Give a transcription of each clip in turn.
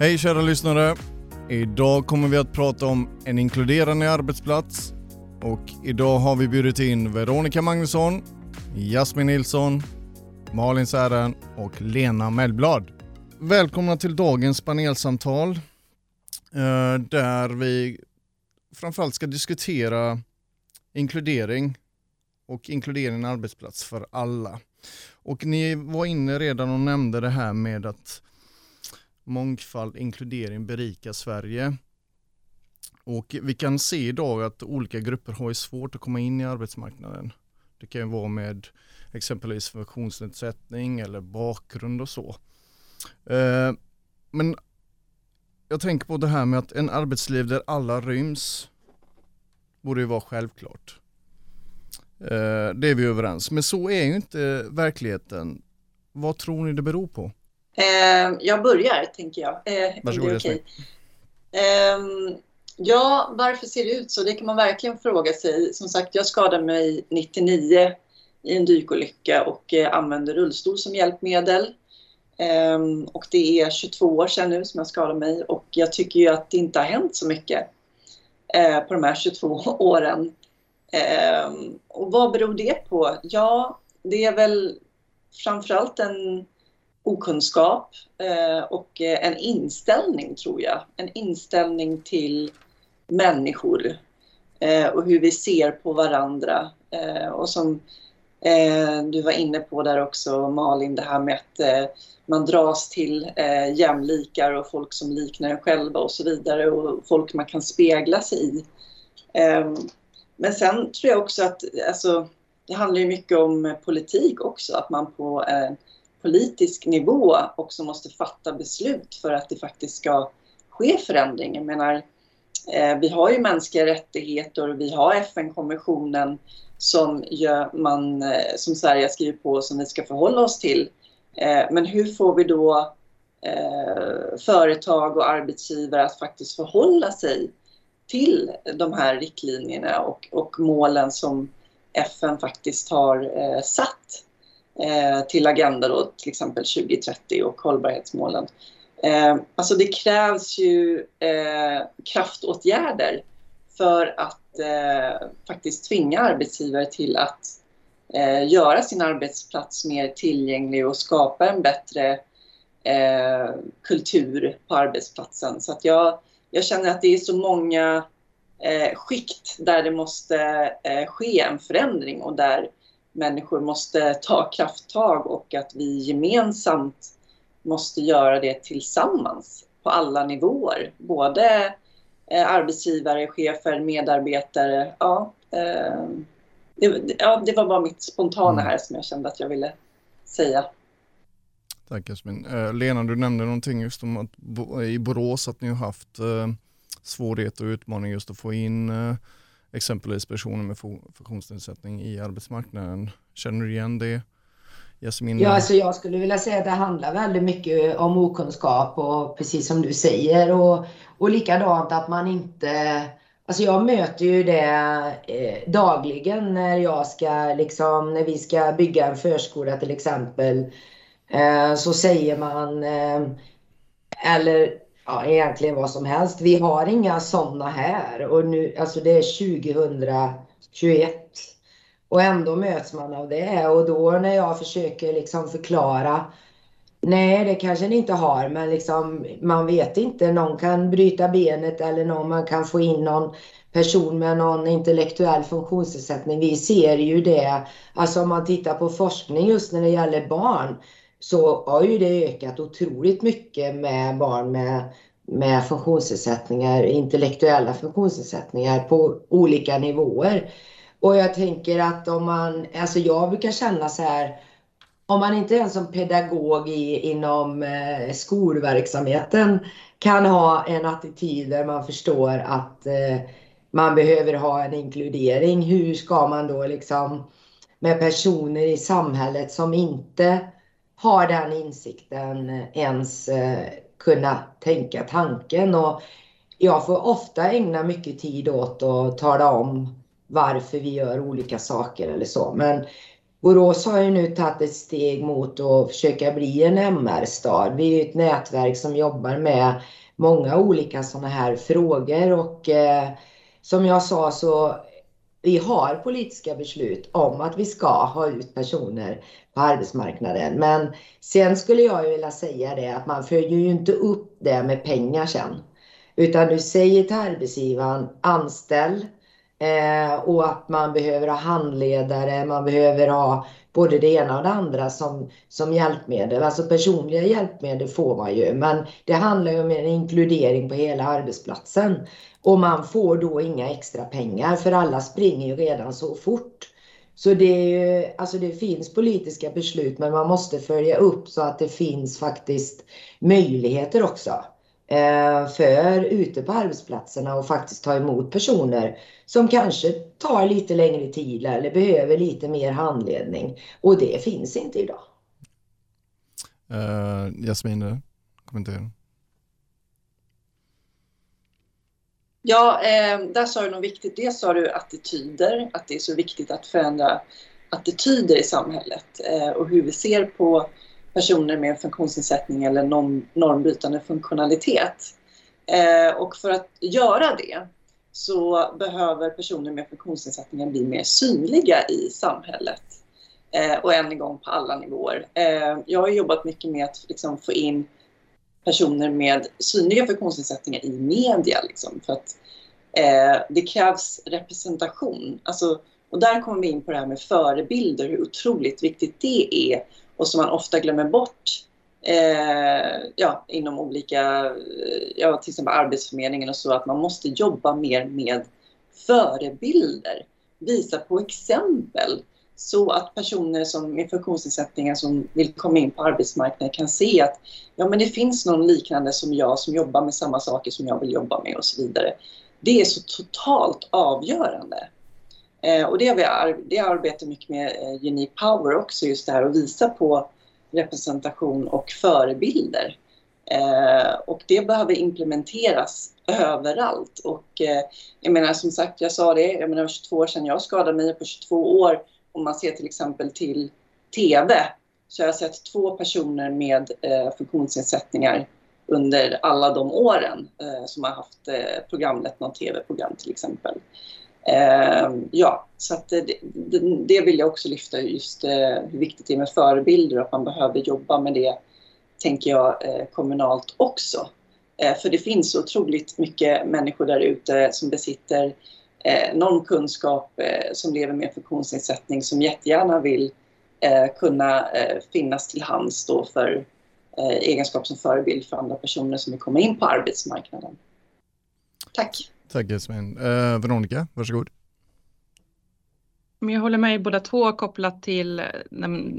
Hej kära lyssnare! Idag kommer vi att prata om en inkluderande arbetsplats och idag har vi bjudit in Veronica Magnusson, Jasmin Nilsson, Malin Sären och Lena Mellblad. Välkomna till dagens panelsamtal eh, där vi framförallt ska diskutera inkludering och inkludering i arbetsplats för alla. Och ni var inne redan och nämnde det här med att mångfald, inkludering berika Sverige. Och vi kan se idag att olika grupper har svårt att komma in i arbetsmarknaden. Det kan ju vara med exempelvis funktionsnedsättning eller bakgrund och så. Eh, men jag tänker på det här med att en arbetsliv där alla ryms borde ju vara självklart. Eh, det är vi överens, men så är ju inte verkligheten. Vad tror ni det beror på? Eh, jag börjar, tänker jag. Eh, Varsågod, okay. eh, Ja, varför ser det ut så? Det kan man verkligen fråga sig. Som sagt, jag skadade mig 99 i en dykolycka och eh, använde rullstol som hjälpmedel. Ehm, och det är 22 år sedan nu som jag skadade mig och jag tycker ju att det inte har hänt så mycket på de här 22 åren. Ehm, och vad beror det på? Ja, det är väl framförallt en okunskap eh, och eh, en inställning tror jag. En inställning till människor eh, och hur vi ser på varandra. Eh, och som eh, du var inne på där också Malin, det här med att eh, man dras till jämlikar och folk som liknar en själva och så vidare och folk man kan spegla sig i. Men sen tror jag också att alltså, det handlar ju mycket om politik också, att man på politisk nivå också måste fatta beslut för att det faktiskt ska ske förändring. Jag menar, eh, vi har ju mänskliga rättigheter och vi har FN-konventionen som, man, eh, som Sverige har skrivit på som vi ska förhålla oss till. Eh, men hur får vi då företag och arbetsgivare att faktiskt förhålla sig till de här riktlinjerna och, och målen som FN faktiskt har satt Eh, till Agenda då, till exempel 2030 och hållbarhetsmålen. Eh, alltså det krävs ju eh, kraftåtgärder för att eh, faktiskt tvinga arbetsgivare till att eh, göra sin arbetsplats mer tillgänglig och skapa en bättre eh, kultur på arbetsplatsen. Så att jag, jag känner att det är så många eh, skikt där det måste eh, ske en förändring och där människor måste ta krafttag och att vi gemensamt måste göra det tillsammans på alla nivåer. Både eh, arbetsgivare, chefer, medarbetare. Ja, eh, det, ja, det var bara mitt spontana mm. här som jag kände att jag ville säga. Tack Jasmin. Eh, Lena, du nämnde någonting just om att i Borås att ni har haft svårigheter och utmaningar just att få in exempelvis personer med funktionsnedsättning i arbetsmarknaden. Känner du igen det? Jasmin? Ja, alltså jag skulle vilja säga att det handlar väldigt mycket om okunskap och precis som du säger och, och likadant att man inte Alltså jag möter ju det eh, dagligen när jag ska liksom, när vi ska bygga en förskola till exempel. Eh, så säger man, eh, eller ja, egentligen vad som helst. Vi har inga sådana här och nu, alltså det är 2021 och ändå möts man av det och då när jag försöker liksom förklara Nej, det kanske ni inte har, men liksom, man vet inte. Någon kan bryta benet eller någon, man kan få in någon person med någon intellektuell funktionsnedsättning. Vi ser ju det, alltså om man tittar på forskning just när det gäller barn så har ju det ökat otroligt mycket med barn med, med funktionsnedsättningar, intellektuella funktionsnedsättningar på olika nivåer. Och jag tänker att om man, alltså jag brukar känna så här, om man inte ens som pedagog i, inom eh, skolverksamheten kan ha en attityd där man förstår att eh, man behöver ha en inkludering, hur ska man då liksom med personer i samhället som inte har den insikten eh, ens eh, kunna tänka tanken. Och jag får ofta ägna mycket tid åt att tala om varför vi gör olika saker eller så. Men Borås har ju nu tagit ett steg mot att försöka bli en MR-stad. Vi är ett nätverk som jobbar med många olika sådana här frågor och eh, som jag sa så vi har politiska beslut om att vi ska ha ut personer på arbetsmarknaden. Men sen skulle jag vilja säga det att man följer ju inte upp det med pengar sen. Utan du säger till arbetsgivaren anställ eh, och att man behöver ha handledare, man behöver ha både det ena och det andra som, som hjälpmedel. Alltså personliga hjälpmedel får man ju men det handlar ju om en inkludering på hela arbetsplatsen. Och man får då inga extra pengar för alla springer ju redan så fort. Så det, är ju, alltså det finns politiska beslut men man måste följa upp så att det finns faktiskt möjligheter också eh, för ute på arbetsplatserna och faktiskt ta emot personer som kanske tar lite längre tid eller behöver lite mer handledning. Och det finns inte idag. Uh, Jasmin, kommentera. Ja, eh, där sa du något viktigt. Dels sa du attityder, att det är så viktigt att förändra attityder i samhället eh, och hur vi ser på personer med funktionsnedsättning eller norm, normbrytande funktionalitet. Eh, och för att göra det så behöver personer med funktionsnedsättningar bli mer synliga i samhället. Eh, och än en gång på alla nivåer. Eh, jag har jobbat mycket med att liksom, få in personer med synliga funktionsnedsättningar i media. Liksom, för att eh, det krävs representation. Alltså, och där kommer vi in på det här med förebilder, hur otroligt viktigt det är och som man ofta glömmer bort eh, ja, inom olika, eh, ja, till exempel Arbetsförmedlingen och så, att man måste jobba mer med förebilder. Visa på exempel så att personer som med funktionsnedsättningar som vill komma in på arbetsmarknaden kan se att ja, men det finns någon liknande som jag som jobbar med samma saker som jag vill jobba med och så vidare. Det är så totalt avgörande. Eh, och det har vi ar det arbetar mycket med eh, Unique Power också, just det här att visa på representation och förebilder. Eh, och det behöver implementeras överallt. Och eh, jag menar som sagt, jag sa det, jag menar 22 år sedan jag skadade mig på 22 år om man ser till exempel till TV så jag har sett två personer med eh, funktionsnedsättningar under alla de åren eh, som har haft eh, programlett något TV-program till exempel. Eh, ja, så att det, det, vill jag också lyfta just eh, hur viktigt det är med förebilder och att man behöver jobba med det, tänker jag, eh, kommunalt också. Eh, för det finns otroligt mycket människor där ute som besitter eh, någon kunskap eh, som lever med funktionsnedsättning som jättegärna vill eh, kunna eh, finnas till hands då för eh, egenskap som förebild för andra personer som vill komma in på arbetsmarknaden. Tack. Tack Jasmin. Eh, Veronica, varsågod. jag håller med båda två kopplat till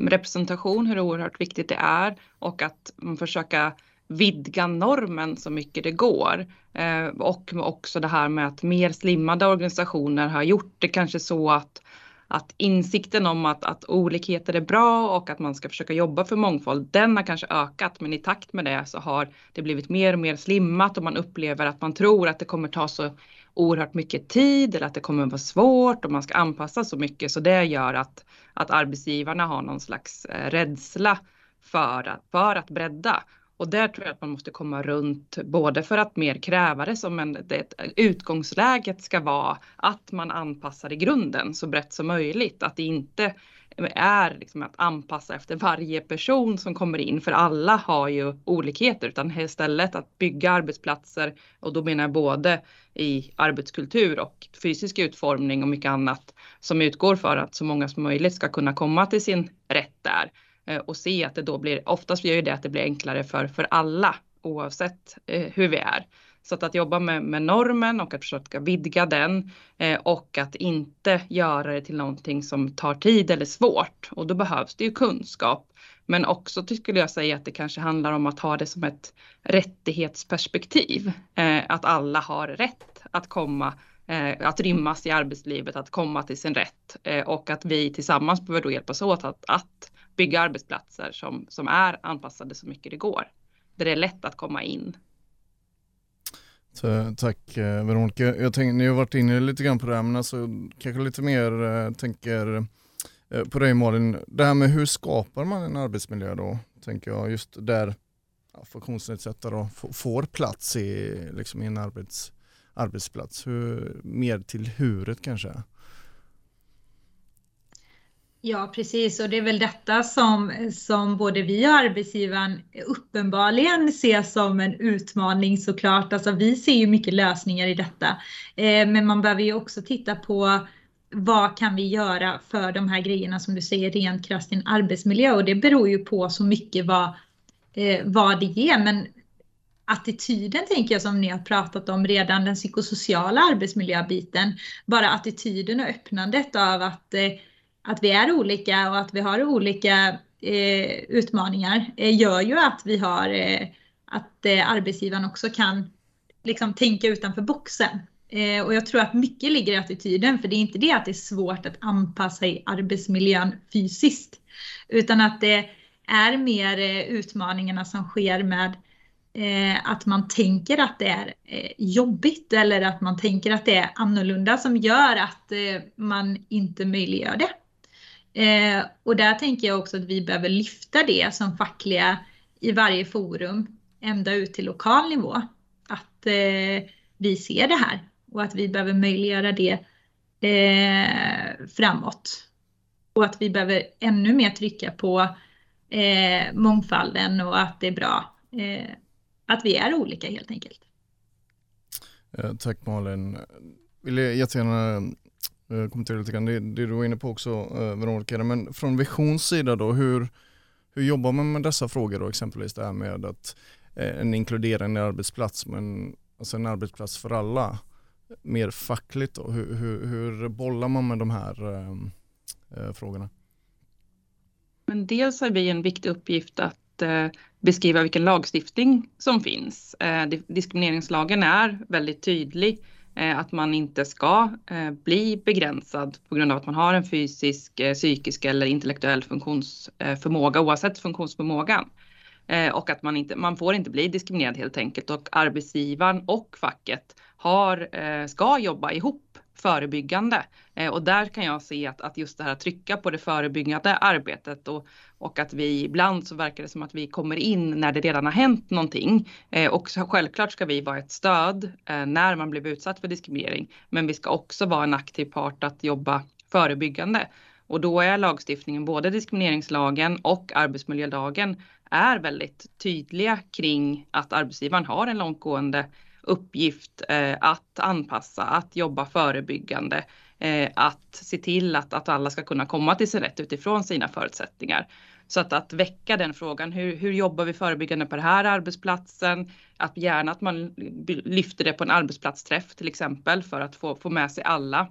representation, hur oerhört viktigt det är och att försöka vidga normen så mycket det går. Eh, och också det här med att mer slimmade organisationer har gjort det kanske så att att insikten om att, att olikheter är bra och att man ska försöka jobba för mångfald, den har kanske ökat. Men i takt med det så har det blivit mer och mer slimmat och man upplever att man tror att det kommer ta så oerhört mycket tid eller att det kommer vara svårt och man ska anpassa så mycket. Så det gör att, att arbetsgivarna har någon slags eh, rädsla för att, för att bredda. Och där tror jag att man måste komma runt både för att mer kräva det som en, det, utgångsläget ska vara att man anpassar i grunden så brett som möjligt. Att det inte är liksom att anpassa efter varje person som kommer in, för alla har ju olikheter, utan istället att bygga arbetsplatser och då menar jag både i arbetskultur och fysisk utformning och mycket annat som utgår för att så många som möjligt ska kunna komma till sin rätt där. Eh, och se att det då blir, oftast gör ju det att det blir enklare för, för alla oavsett eh, hur vi är. Så att, att jobba med, med normen och att försöka vidga den eh, och att inte göra det till någonting som tar tid eller svårt. Och då behövs det ju kunskap. Men också skulle jag säga att det kanske handlar om att ha det som ett rättighetsperspektiv. Eh, att alla har rätt att komma eh, att rymmas i arbetslivet, att komma till sin rätt eh, och att vi tillsammans behöver då hjälpas åt att, att bygga arbetsplatser som, som är anpassade så mycket det går. Där det är lätt att komma in. Tack eh, Veronica. Jag tänkte, ni har varit inne lite grann på det här men alltså kanske lite mer eh, tänker eh, på dig Malin. Det här med hur skapar man en arbetsmiljö då? Tänker jag just där ja, funktionsnedsättare får plats i, liksom i en arbets, arbetsplats. Hur, mer till huret kanske? Ja, precis. Och det är väl detta som, som både vi och arbetsgivaren uppenbarligen ser som en utmaning såklart. Alltså vi ser ju mycket lösningar i detta. Eh, men man behöver ju också titta på vad kan vi göra för de här grejerna som du säger rent krasst i en arbetsmiljö och det beror ju på så mycket vad, eh, vad det ger. Men attityden tänker jag som ni har pratat om redan, den psykosociala arbetsmiljöbiten. Bara attityden och öppnandet av att eh, att vi är olika och att vi har olika eh, utmaningar eh, gör ju att vi har eh, att eh, arbetsgivaren också kan liksom tänka utanför boxen. Eh, och jag tror att mycket ligger i attityden, för det är inte det att det är svårt att anpassa i arbetsmiljön fysiskt, utan att det är mer eh, utmaningarna som sker med eh, att man tänker att det är eh, jobbigt eller att man tänker att det är annorlunda som gör att man inte möjliggör det. Eh, och där tänker jag också att vi behöver lyfta det som fackliga i varje forum, ända ut till lokal nivå. Att eh, vi ser det här och att vi behöver möjliggöra det eh, framåt. Och att vi behöver ännu mer trycka på eh, mångfalden och att det är bra eh, att vi är olika helt enkelt. Eh, tack Malin. Vill jag jättegärna Eh, kommentera lite grann det, det du var inne på också eh, Veronica, men från Visions sida då, hur, hur jobbar man med dessa frågor då exempelvis det här med att eh, en inkluderande arbetsplats men alltså en arbetsplats för alla mer fackligt då, hur, hur, hur bollar man med de här äh, frågorna? Men dels har vi en viktig uppgift att äh, beskriva vilken lagstiftning som finns. Äh, diskrimineringslagen är väldigt tydlig Eh, att man inte ska eh, bli begränsad på grund av att man har en fysisk, eh, psykisk eller intellektuell funktionsförmåga oavsett funktionsförmågan. Och att man inte, man får inte bli diskriminerad helt enkelt och arbetsgivaren och facket har, ska jobba ihop förebyggande. Eh, och där kan jag se att, att just det här att trycka på det förebyggande arbetet och, och att vi ibland så verkar det som att vi kommer in när det redan har hänt någonting. Eh, och så, självklart ska vi vara ett stöd eh, när man blir utsatt för diskriminering. Men vi ska också vara en aktiv part att jobba förebyggande. Och då är lagstiftningen, både diskrimineringslagen och arbetsmiljölagen, är väldigt tydliga kring att arbetsgivaren har en långtgående uppgift eh, att anpassa, att jobba förebyggande, eh, att se till att, att alla ska kunna komma till sin rätt utifrån sina förutsättningar. Så att, att väcka den frågan, hur, hur jobbar vi förebyggande på den här arbetsplatsen? Att gärna att man lyfter det på en arbetsplatsträff till exempel för att få, få med sig alla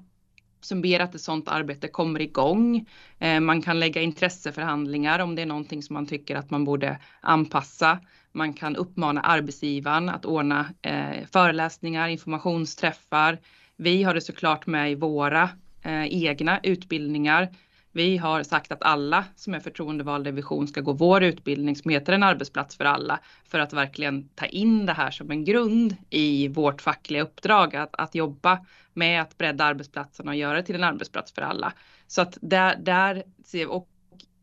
som ber att ett sådant arbete kommer igång. Eh, man kan lägga intresseförhandlingar om det är någonting som man tycker att man borde anpassa. Man kan uppmana arbetsgivaren att ordna eh, föreläsningar, informationsträffar. Vi har det såklart med i våra eh, egna utbildningar. Vi har sagt att alla som är förtroendevalda i Vision ska gå vår utbildning som heter en arbetsplats för alla för att verkligen ta in det här som en grund i vårt fackliga uppdrag att, att jobba med att bredda arbetsplatsen och göra det till en arbetsplats för alla. Så att där, där ser och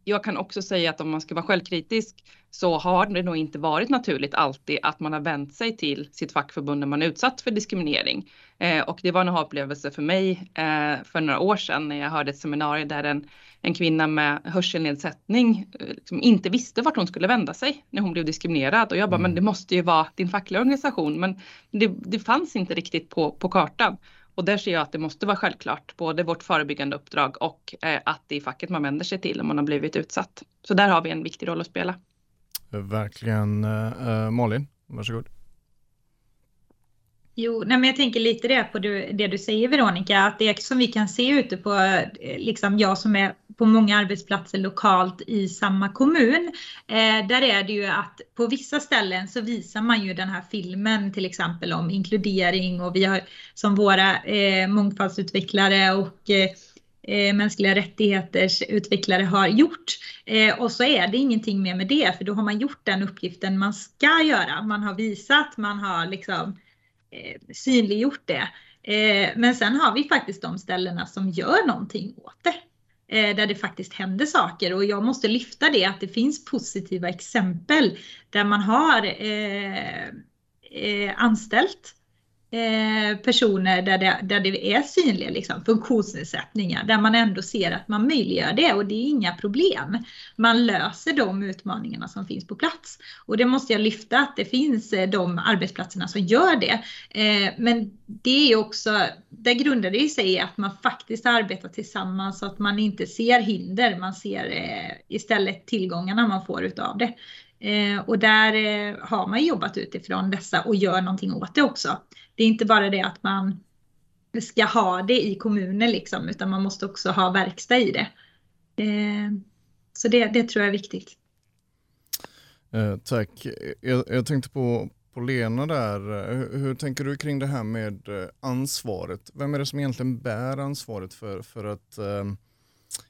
jag kan också säga att om man ska vara självkritisk så har det nog inte varit naturligt alltid att man har vänt sig till sitt fackförbund när man är utsatt för diskriminering. Eh, och det var en upplevelse för mig eh, för några år sedan när jag hörde ett seminarium där en, en kvinna med hörselnedsättning eh, liksom inte visste vart hon skulle vända sig när hon blev diskriminerad. Och jag bara, mm. men det måste ju vara din fackliga organisation. Men det, det fanns inte riktigt på, på kartan. Och där ser jag att det måste vara självklart, både vårt förebyggande uppdrag och eh, att det är facket man vänder sig till om man har blivit utsatt. Så där har vi en viktig roll att spela. Verkligen. Eh, eh, Malin, varsågod. Jo, nej men jag tänker lite det på det du säger Veronica, att det som vi kan se ute på, eh, liksom jag som är på många arbetsplatser lokalt i samma kommun, eh, där är det ju att på vissa ställen så visar man ju den här filmen till exempel om inkludering och vi har som våra eh, mångfaldsutvecklare och eh, eh mänskliga rättigheters utvecklare har gjort. Eh, och så är det ingenting mer med det, för då har man gjort den uppgiften man ska göra. Man har visat, man har liksom Eh, Eh, synliggjort det. Eh, men sen har vi faktiskt de ställena som gör någonting åt det. eh, där det faktiskt händer saker och jag måste lyfta det att det finns positiva exempel där man har eh, eh, anställt Eh, personer där det, där det är synliga liksom, funktionsnedsättningar, där man ändå ser att man möjliggör det och det är inga problem. Man löser de utmaningarna som finns på plats. Och det måste jag lyfta att det finns eh, de arbetsplatserna som gör det. Eh, men det är också, där grundar det sig i att man faktiskt arbetar tillsammans så att man inte ser hinder, man ser eh, istället tillgångarna man får utav det. Eh, och där har man jobbat utifrån dessa och gör någonting åt det också det är inte bara det att man ska ha det i kommunen liksom, utan man måste också ha verkstad i det. Eh, så det, det tror jag är viktigt. Eh, tack. Jag, jag, tänkte på, på Lena där. Hur, hur, tänker du kring det här med eh, ansvaret? Vem är det som egentligen bär ansvaret för, för att eh,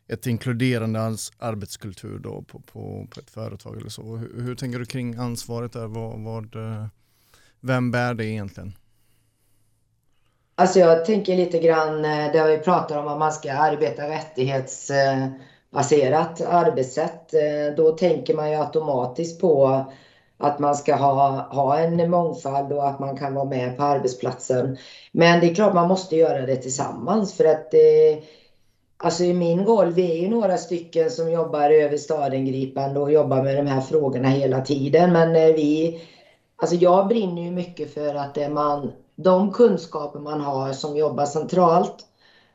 ett inkluderande arbetskultur då på, på, på ett företag eller så? Hur, hur tänker du kring ansvaret där? Vad, vad, eh, vem bär det egentligen? Alltså jag tänker lite grann eh, det vi pratar om att man ska arbeta rättighetsbaserat eh, arbetssätt. Eh, då tänker man ju automatiskt på att man ska ha, ha en mångfald och att man kan vara med på arbetsplatsen. Men det är klart man måste göra det tillsammans för att det, Alltså i min roll, vi är ju några stycken som jobbar över stadengripande och jobbar med de här frågorna hela tiden. Men vi, alltså jag brinner ju mycket för att det man de kunskaper man har som jobbar centralt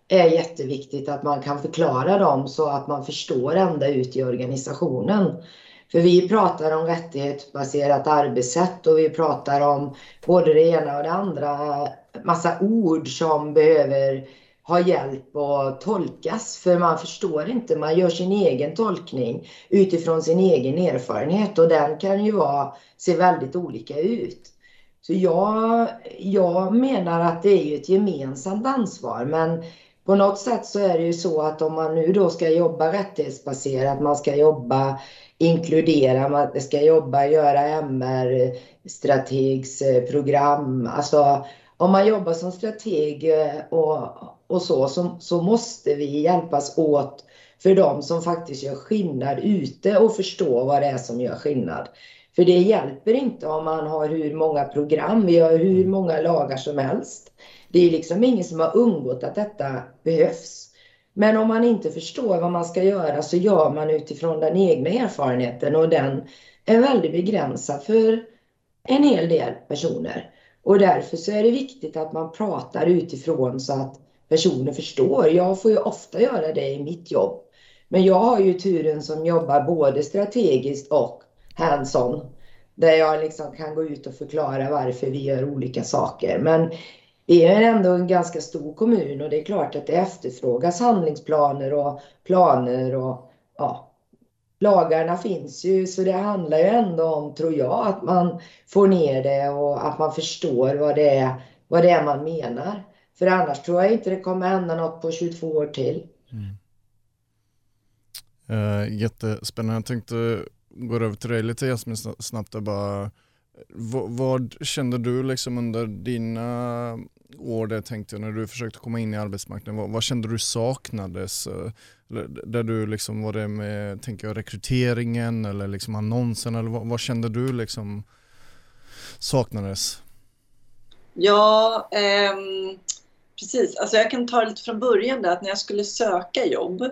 är jätteviktigt att man kan förklara dem så att man förstår ända ut i organisationen. För vi pratar om rättighetsbaserat arbetssätt och vi pratar om både det ena och det andra. Massa ord som behöver ha hjälp att tolkas för man förstår inte. Man gör sin egen tolkning utifrån sin egen erfarenhet och den kan ju vara, se väldigt olika ut. Så jag, jag menar att det är ett gemensamt ansvar men på något sätt så är det ju så att om man nu då ska jobba rättighetsbaserat, man ska jobba inkludera, man ska jobba, göra MR-strategsprogram. Eh, alltså om man jobbar som strateg eh, och, och så, så, så måste vi hjälpas åt för de som faktiskt gör skillnad ute och förstå vad det är som gör skillnad. För det hjälper inte om man har hur många program, vi har hur många lagar som helst. Det är liksom ingen som har undgått att detta behövs. Men om man inte förstår vad man ska göra så gör man utifrån den egna erfarenheten och den är väldigt begränsad för en hel del personer. Och därför så är det viktigt att man pratar utifrån så att personer förstår. Jag får ju ofta göra det i mitt jobb. Men jag har ju turen som jobbar både strategiskt och hands-on. Där jag liksom kan gå ut och förklara varför vi gör olika saker. Men vi är ändå en ganska stor kommun och det är klart att det efterfrågas handlingsplaner och planer och ja, lagarna finns ju så det handlar ju ändå om, tror jag, att man får ner det och att man förstår vad det är, vad det är man menar. För annars tror jag inte det kommer hända något på 22 år till. Mm. Uh, jättespännande. Jag tänkte går över till dig lite Jasmin snabbt. Bara, vad, vad kände du liksom under dina år där tänkte när du försökte komma in i arbetsmarknaden? Vad, vad kände du saknades? Där du liksom, var det med tänker jag, rekryteringen eller liksom annonsen eller vad, vad kände du liksom saknades? Ja, ehm, precis. Alltså jag kan ta det lite från början där att när jag skulle söka jobb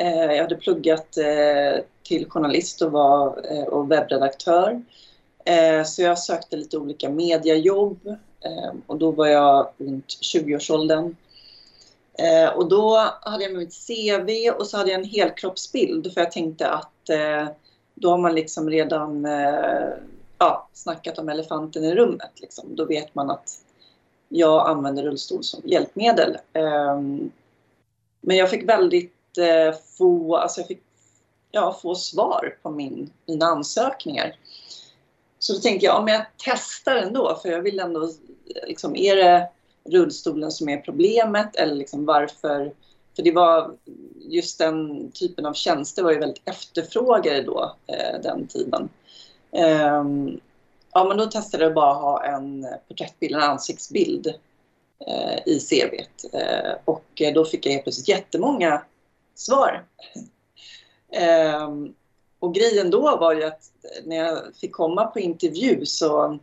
Eh, jag hade pluggat eh, till journalist och var eh, och webbredaktör. Eh, så jag sökte lite olika mediajobb eh, och då var jag runt 20-årsåldern. Eh, och då hade jag med mitt CV och så hade jag en helkroppsbild för jag tänkte att eh, då har man liksom redan ja, snackat om elefanten i rummet. Liksom. Då vet man att jag använder rullstol som hjälpmedel. Men jag fick väldigt Eh, få, alltså jag fick ja, få svar på min, mina ansökningar. Så då tänkte jag, om jag testar ändå, för jag vill ändå, liksom, är det rullstolen som är problemet eller liksom varför? För det var just den typen av tjänster var ju väldigt efterfrågade då, eh, den tiden. Um, ja, men då testade jag bara att ha en porträttbild, en ansiktsbild eh, i cv. Eh, och då fick jag helt plötsligt jättemånga svar. Ehm, och grejen då var ju att när jag fick komma på intervju så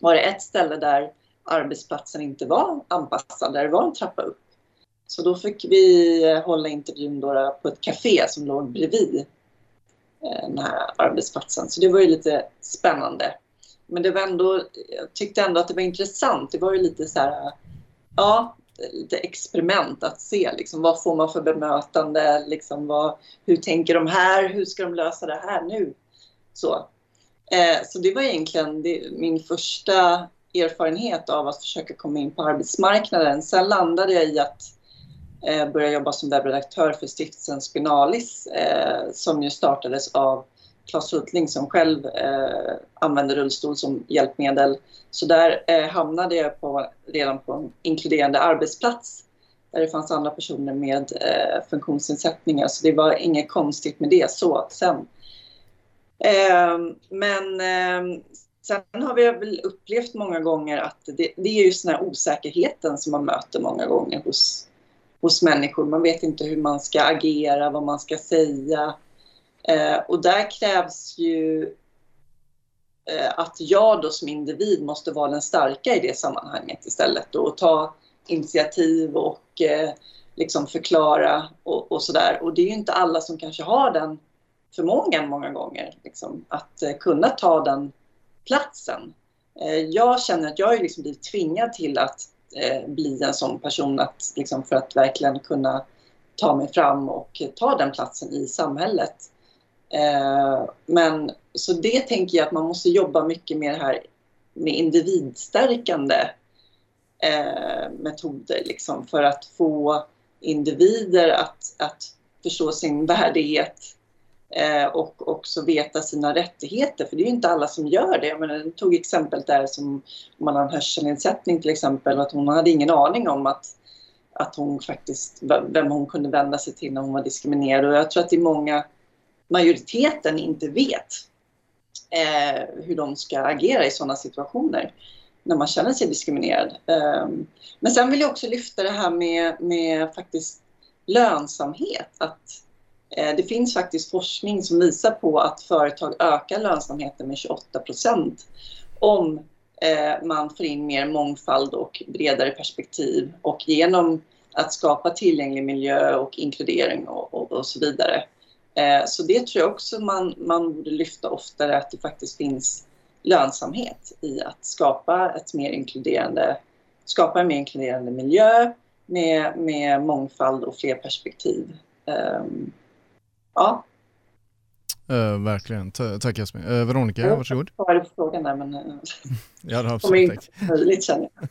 var det ett ställe där arbetsplatsen inte var anpassad, där det var en trappa upp. Så då fick vi hålla intervjun då på ett café som låg bredvid eh, den här arbetsplatsen. Så det var ju lite spännande. Men det var ändå, jag tyckte ändå att det var intressant. Det var ju lite så här, ja, lite experiment att se liksom, vad får man för bemötande, liksom, vad, hur tänker de här, hur ska de lösa det här nu? Så, eh, så det var egentligen det, min första erfarenhet av att försöka komma in på arbetsmarknaden. Sen landade jag i att eh, börja jobba som webbredaktör för stiftelsen Spinalis eh, som ju startades av Claes Hultling som själv eh, använder rullstol som hjälpmedel. Så där eh, hamnade jag på, redan på en inkluderande arbetsplats där det fanns andra personer med eh, funktionsnedsättningar. Så det var inget konstigt med det så sen. Eh, men eh, sen har vi väl upplevt många gånger att det, det är just den här osäkerheten som man möter många gånger hos, hos människor. Man vet inte hur man ska agera, vad man ska säga. Eh, och där krävs ju eh, att jag då som individ måste vara den starka i det sammanhanget istället och ta initiativ och eh, liksom förklara och, och sådär. Och det är ju inte alla som kanske har den förmågan många gånger, liksom, att eh, kunna ta den platsen. Eh, jag känner att jag har liksom blivit tvingad till att eh, bli en sån person att, liksom, för att verkligen kunna ta mig fram och ta den platsen i samhället. Eh, men så det tänker jag att man måste jobba mycket med det här med individstärkande eh, metoder liksom, för att få individer att, att förstå sin värdighet eh, och också veta sina rättigheter. För det är ju inte alla som gör det. Jag menar, jag tog exempel där som om man har en hörselnedsättning till exempel och att hon hade ingen aning om att, att hon faktiskt, vem hon kunde vända sig till när hon var diskriminerad. Och jag tror att det är många majoriteten inte vet eh, hur de ska agera i sådana situationer när man känner sig diskriminerad. Eh, men sen vill jag också lyfta det här med, med faktiskt lönsamhet. Att eh, det finns faktiskt forskning som visar på att företag ökar lönsamheten med 28 procent om eh, man får in mer mångfald och bredare perspektiv och genom att skapa tillgänglig miljö och inkludering och, och, och så vidare. Eh, så det tror jag också man, man borde lyfta oftare, att det faktiskt finns lönsamhet i att skapa, ett mer inkluderande, skapa en mer inkluderande miljö med, med mångfald och fler perspektiv. Um, ja. Uh, verkligen. T tack Jasmin. Uh, Veronica, jag varsågod. Jag svarade på frågan där men... Ja, det har absolut. Tack. Möjligt, känner jag.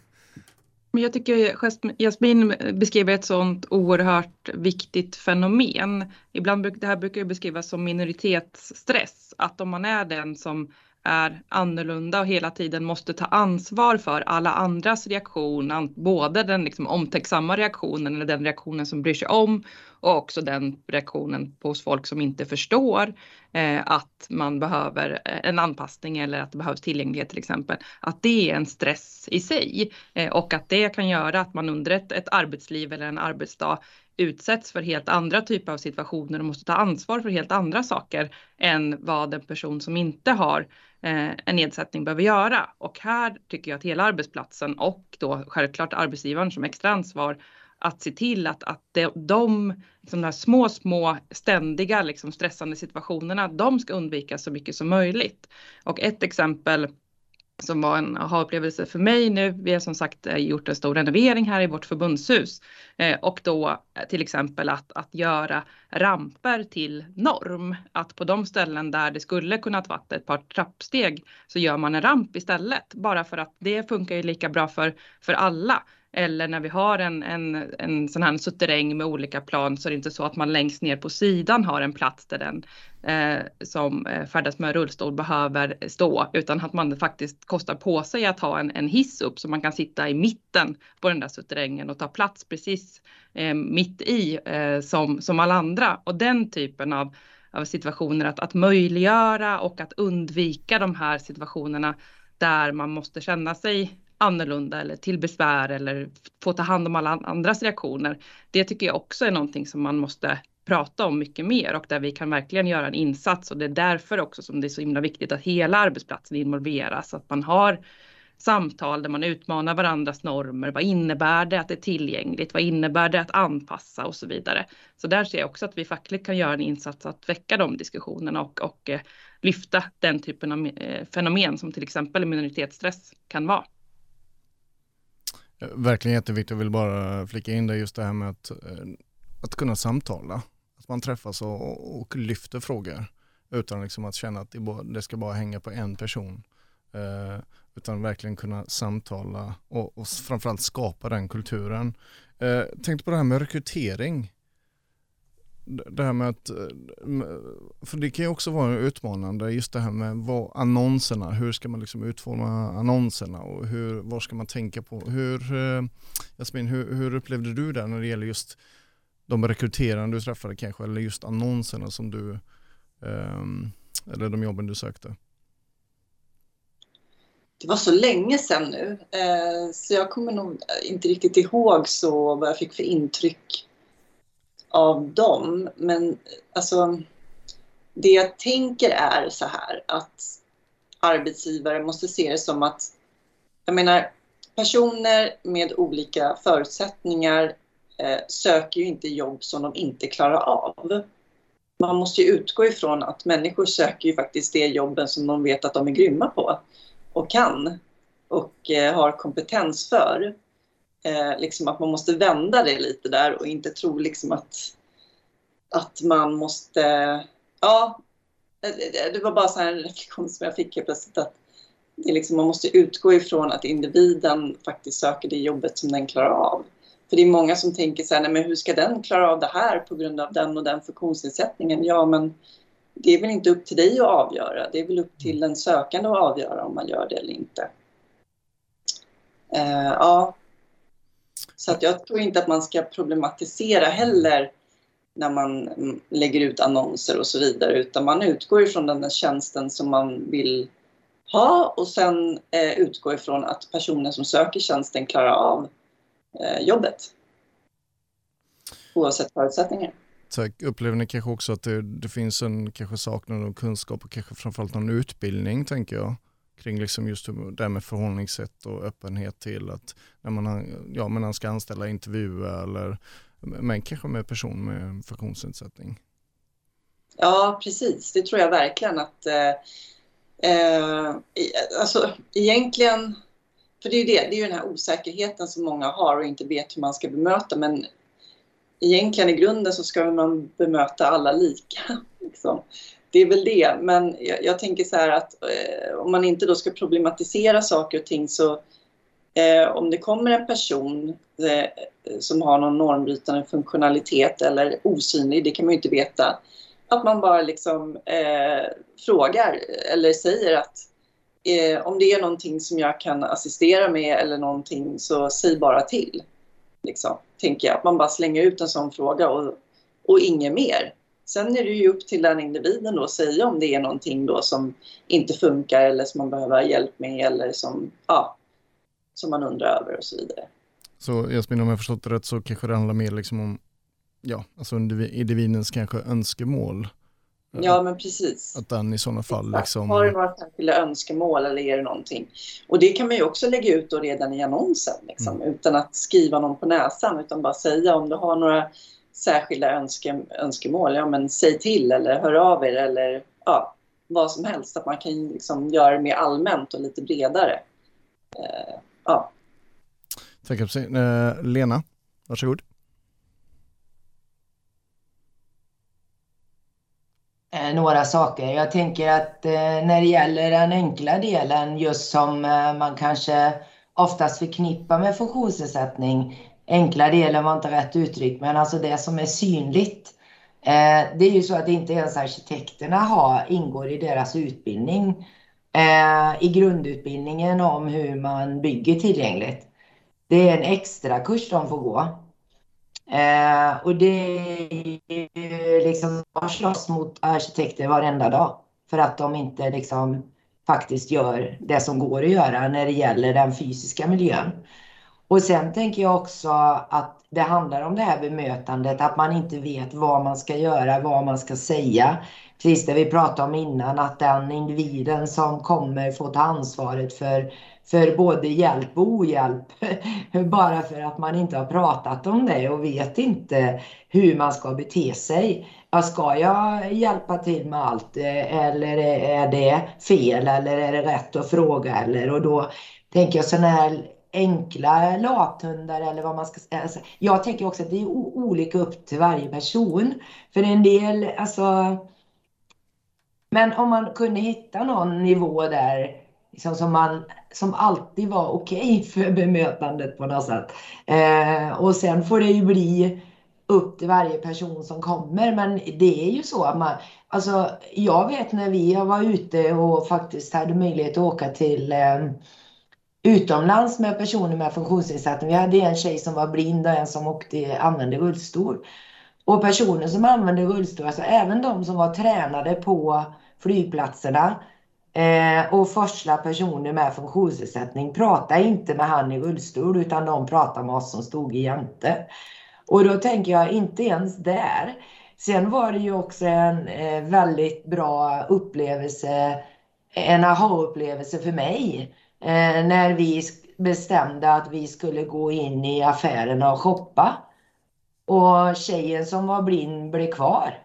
Men jag tycker Jasmin beskriver ett sådant oerhört viktigt fenomen. Ibland det här brukar beskrivas som minoritetsstress, att om man är den som är annorlunda och hela tiden måste ta ansvar för alla andras reaktion, både den liksom omtänksamma reaktionen eller den reaktionen som bryr sig om och också den reaktionen hos folk som inte förstår eh, att man behöver eh, en anpassning eller att det behövs tillgänglighet till exempel. Att det är en stress i sig eh, och att det kan göra att man under ett, ett arbetsliv eller en arbetsdag utsätts för helt andra typer av situationer och måste ta ansvar för helt andra saker än vad en person som inte har Eh, en nedsättning behöver göra. Och här tycker jag att hela arbetsplatsen och då självklart arbetsgivaren som extra ansvar att se till att, att de, de, liksom de här små, små ständiga liksom stressande situationerna, de ska undvikas så mycket som möjligt. Och ett exempel som var en aha-upplevelse för mig nu. Vi har som sagt eh, gjort en stor renovering här i vårt förbundshus eh, och då eh, till exempel att, att göra ramper till norm. Att på de ställen där det skulle kunnat vara ett par trappsteg så gör man en ramp istället bara för att det funkar ju lika bra för, för alla. Eller när vi har en, en, en sån här suterräng med olika plan så är det inte så att man längst ner på sidan har en plats där den eh, som eh, färdas med rullstol behöver stå utan att man faktiskt kostar på sig att ha en, en hiss upp så man kan sitta i mitten på den där suterrängen och ta plats precis eh, mitt i eh, som, som alla andra. Och den typen av, av situationer att, att möjliggöra och att undvika de här situationerna där man måste känna sig annorlunda eller till besvär eller få ta hand om alla andras reaktioner. Det tycker jag också är någonting som man måste prata om mycket mer och där vi kan verkligen göra en insats och det är därför också som det är så himla viktigt att hela arbetsplatsen involveras, att man har samtal där man utmanar varandras normer. Vad innebär det att det är tillgängligt? Vad innebär det att anpassa och så vidare? Så där ser jag också att vi fackligt kan göra en insats att väcka de diskussionerna och, och eh, lyfta den typen av eh, fenomen som till exempel minoritetsstress kan vara. Verkligen jätteviktigt. Jag vill bara flika in det just det här med att, eh, att kunna samtala. Att man träffas och, och lyfter frågor utan liksom att känna att det, bara, det ska bara hänga på en person. Eh, utan verkligen kunna samtala och, och framförallt skapa den kulturen. Eh, tänkte på det här med rekrytering. Det här med att, eh, för det kan ju också vara utmanande just det här med vad, annonserna, hur ska man liksom utforma annonserna och hur, vad ska man tänka på? Hur, eh, Jasmin, hur, hur upplevde du det när det gäller just de rekryterande du träffade kanske eller just annonserna som du, ehm, eller de jobben du sökte? det var så länge sedan nu, eh, så jag kommer nog inte riktigt ihåg så vad jag fick för intryck av dem. Men alltså, det jag tänker är så här att arbetsgivare måste se det som att, jag menar, personer med olika förutsättningar eh, söker ju inte jobb som de inte klarar av. Man måste ju utgå ifrån att människor söker ju faktiskt de jobben som de vet att de är grymma på och kan och eh, har kompetens för. Eh, liksom att man måste vända det lite där och inte tro liksom att, att man måste... Ja, eh, eh, eh, det var bara så här en reflektion som jag fick helt plötsligt att det liksom, man måste utgå ifrån att individen faktiskt söker det jobbet som den klarar av. För det är många som tänker så här, nej men hur ska den klara av det här på grund av den och den funktionsnedsättningen? Ja, men det är väl inte upp till dig att avgöra. Det är väl upp till den sökande att avgöra om man gör det eller inte. Eh, ja. Så att jag tror inte att man ska problematisera heller när man lägger ut annonser och så vidare utan man utgår ifrån den tjänsten som man vill ha och sen eh, utgår ifrån att personen som söker tjänsten klarar av eh, jobbet. Oavsett förutsättningar. Tack. Upplever ni kanske också att det, det, finns en kanske saknad av kunskap och kanske framförallt någon utbildning tänker jag kring liksom just det här med förhållningssätt och öppenhet till att när man, ja, man ska anställa intervjua eller men kanske med person med funktionsnedsättning. Ja, precis. Det tror jag verkligen att eh, eh alltså egentligen, för det är ju det, det är ju den här osäkerheten som många har och inte vet hur man ska bemöta men egentligen i grunden så ska man bemöta alla lika. Liksom. Det är väl det, men jag, jag tänker så här att eh, om man inte då ska problematisera saker och ting så eh, om det kommer en person eh, som har någon normbrytande funktionalitet eller osynlig, det kan man ju inte veta, att man bara liksom eh, frågar eller säger att eh, om det är någonting som jag kan assistera med eller någonting så säg bara till. Liksom, tänker jag. Att man bara slänger ut en sån fråga och, och inget mer. Sen är det ju upp till den individen då att säga om det är någonting då som inte funkar eller som man behöver hjälp med eller som, ja, som man undrar över och så vidare. Så Jasmin, om jag förstått det rätt så kanske det handlar mer liksom om ja, alltså individens kanske önskemål Ja, men precis. Att den i sådana fall liksom... Har du några särskilda önskemål eller är det någonting? Och det kan man ju också lägga ut då redan i annonsen liksom, mm. utan att skriva någon på näsan utan bara säga om du har några särskilda önske, önskemål, ja men säg till eller hör av er eller ja, vad som helst. Att man kan liksom göra det mer allmänt och lite bredare. Uh, ja. Tack, uh, Lena, varsågod. Eh, några saker. Jag tänker att eh, när det gäller den enkla delen, just som eh, man kanske oftast förknippar med funktionsnedsättning. Enkla delen var inte rätt uttryck, men alltså det som är synligt. Eh, det är ju så att inte ens arkitekterna har, ingår i deras utbildning. Eh, I grundutbildningen om hur man bygger tillgängligt. Det är en extra kurs de får gå. Eh, och det är liksom, man slåss mot arkitekter varenda dag för att de inte liksom faktiskt gör det som går att göra när det gäller den fysiska miljön. Och sen tänker jag också att det handlar om det här bemötandet, att man inte vet vad man ska göra, vad man ska säga. Precis det vi pratade om innan, att den individen som kommer får ta ansvaret för, för både hjälp och ohjälp. Bara för att man inte har pratat om det och vet inte hur man ska bete sig. Ska jag hjälpa till med allt eller är det fel eller är det rätt att fråga? Eller, och då tänker jag sådana här enkla lathundar eller vad man ska säga. Alltså, jag tänker också att det är olika upp till varje person. För en del, alltså... Men om man kunde hitta någon nivå där liksom som, man, som alltid var okej okay för bemötandet på något sätt. Eh, och sen får det ju bli upp till varje person som kommer. Men det är ju så att man, alltså jag vet när vi var ute och faktiskt hade möjlighet att åka till eh, utomlands med personer med funktionsnedsättning. Vi hade en tjej som var blind och en som åkte, använde rullstol. Och personer som använde rullstol, alltså även de som var tränade på flygplatserna eh, och forsla personer med funktionsnedsättning pratade inte med han i rullstol utan de pratade med oss som stod i jämte. Och då tänker jag inte ens där. Sen var det ju också en eh, väldigt bra upplevelse, en aha-upplevelse för mig Eh, när vi bestämde att vi skulle gå in i affärerna och shoppa. Och tjejen som var blind blev kvar.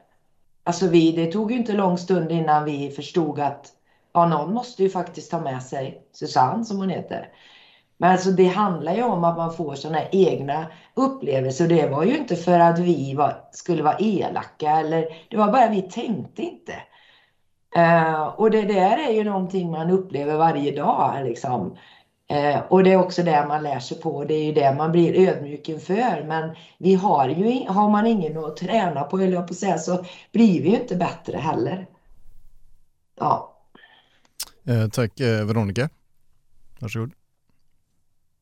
Alltså vi, det tog ju inte lång stund innan vi förstod att ja, någon måste ju faktiskt ta med sig Susanne som hon heter. Men alltså det handlar ju om att man får sådana egna upplevelser. Det var ju inte för att vi var, skulle vara elaka eller det var bara vi tänkte inte. Uh, och det där är ju någonting man upplever varje dag. Liksom. Uh, och det är också det man lär sig på. Det är ju det man blir ödmjuk inför. Men vi har ju, har man ingen att träna på, eller på att säga, så blir vi ju inte bättre heller. Ja. Uh, tack Veronica. Varsågod.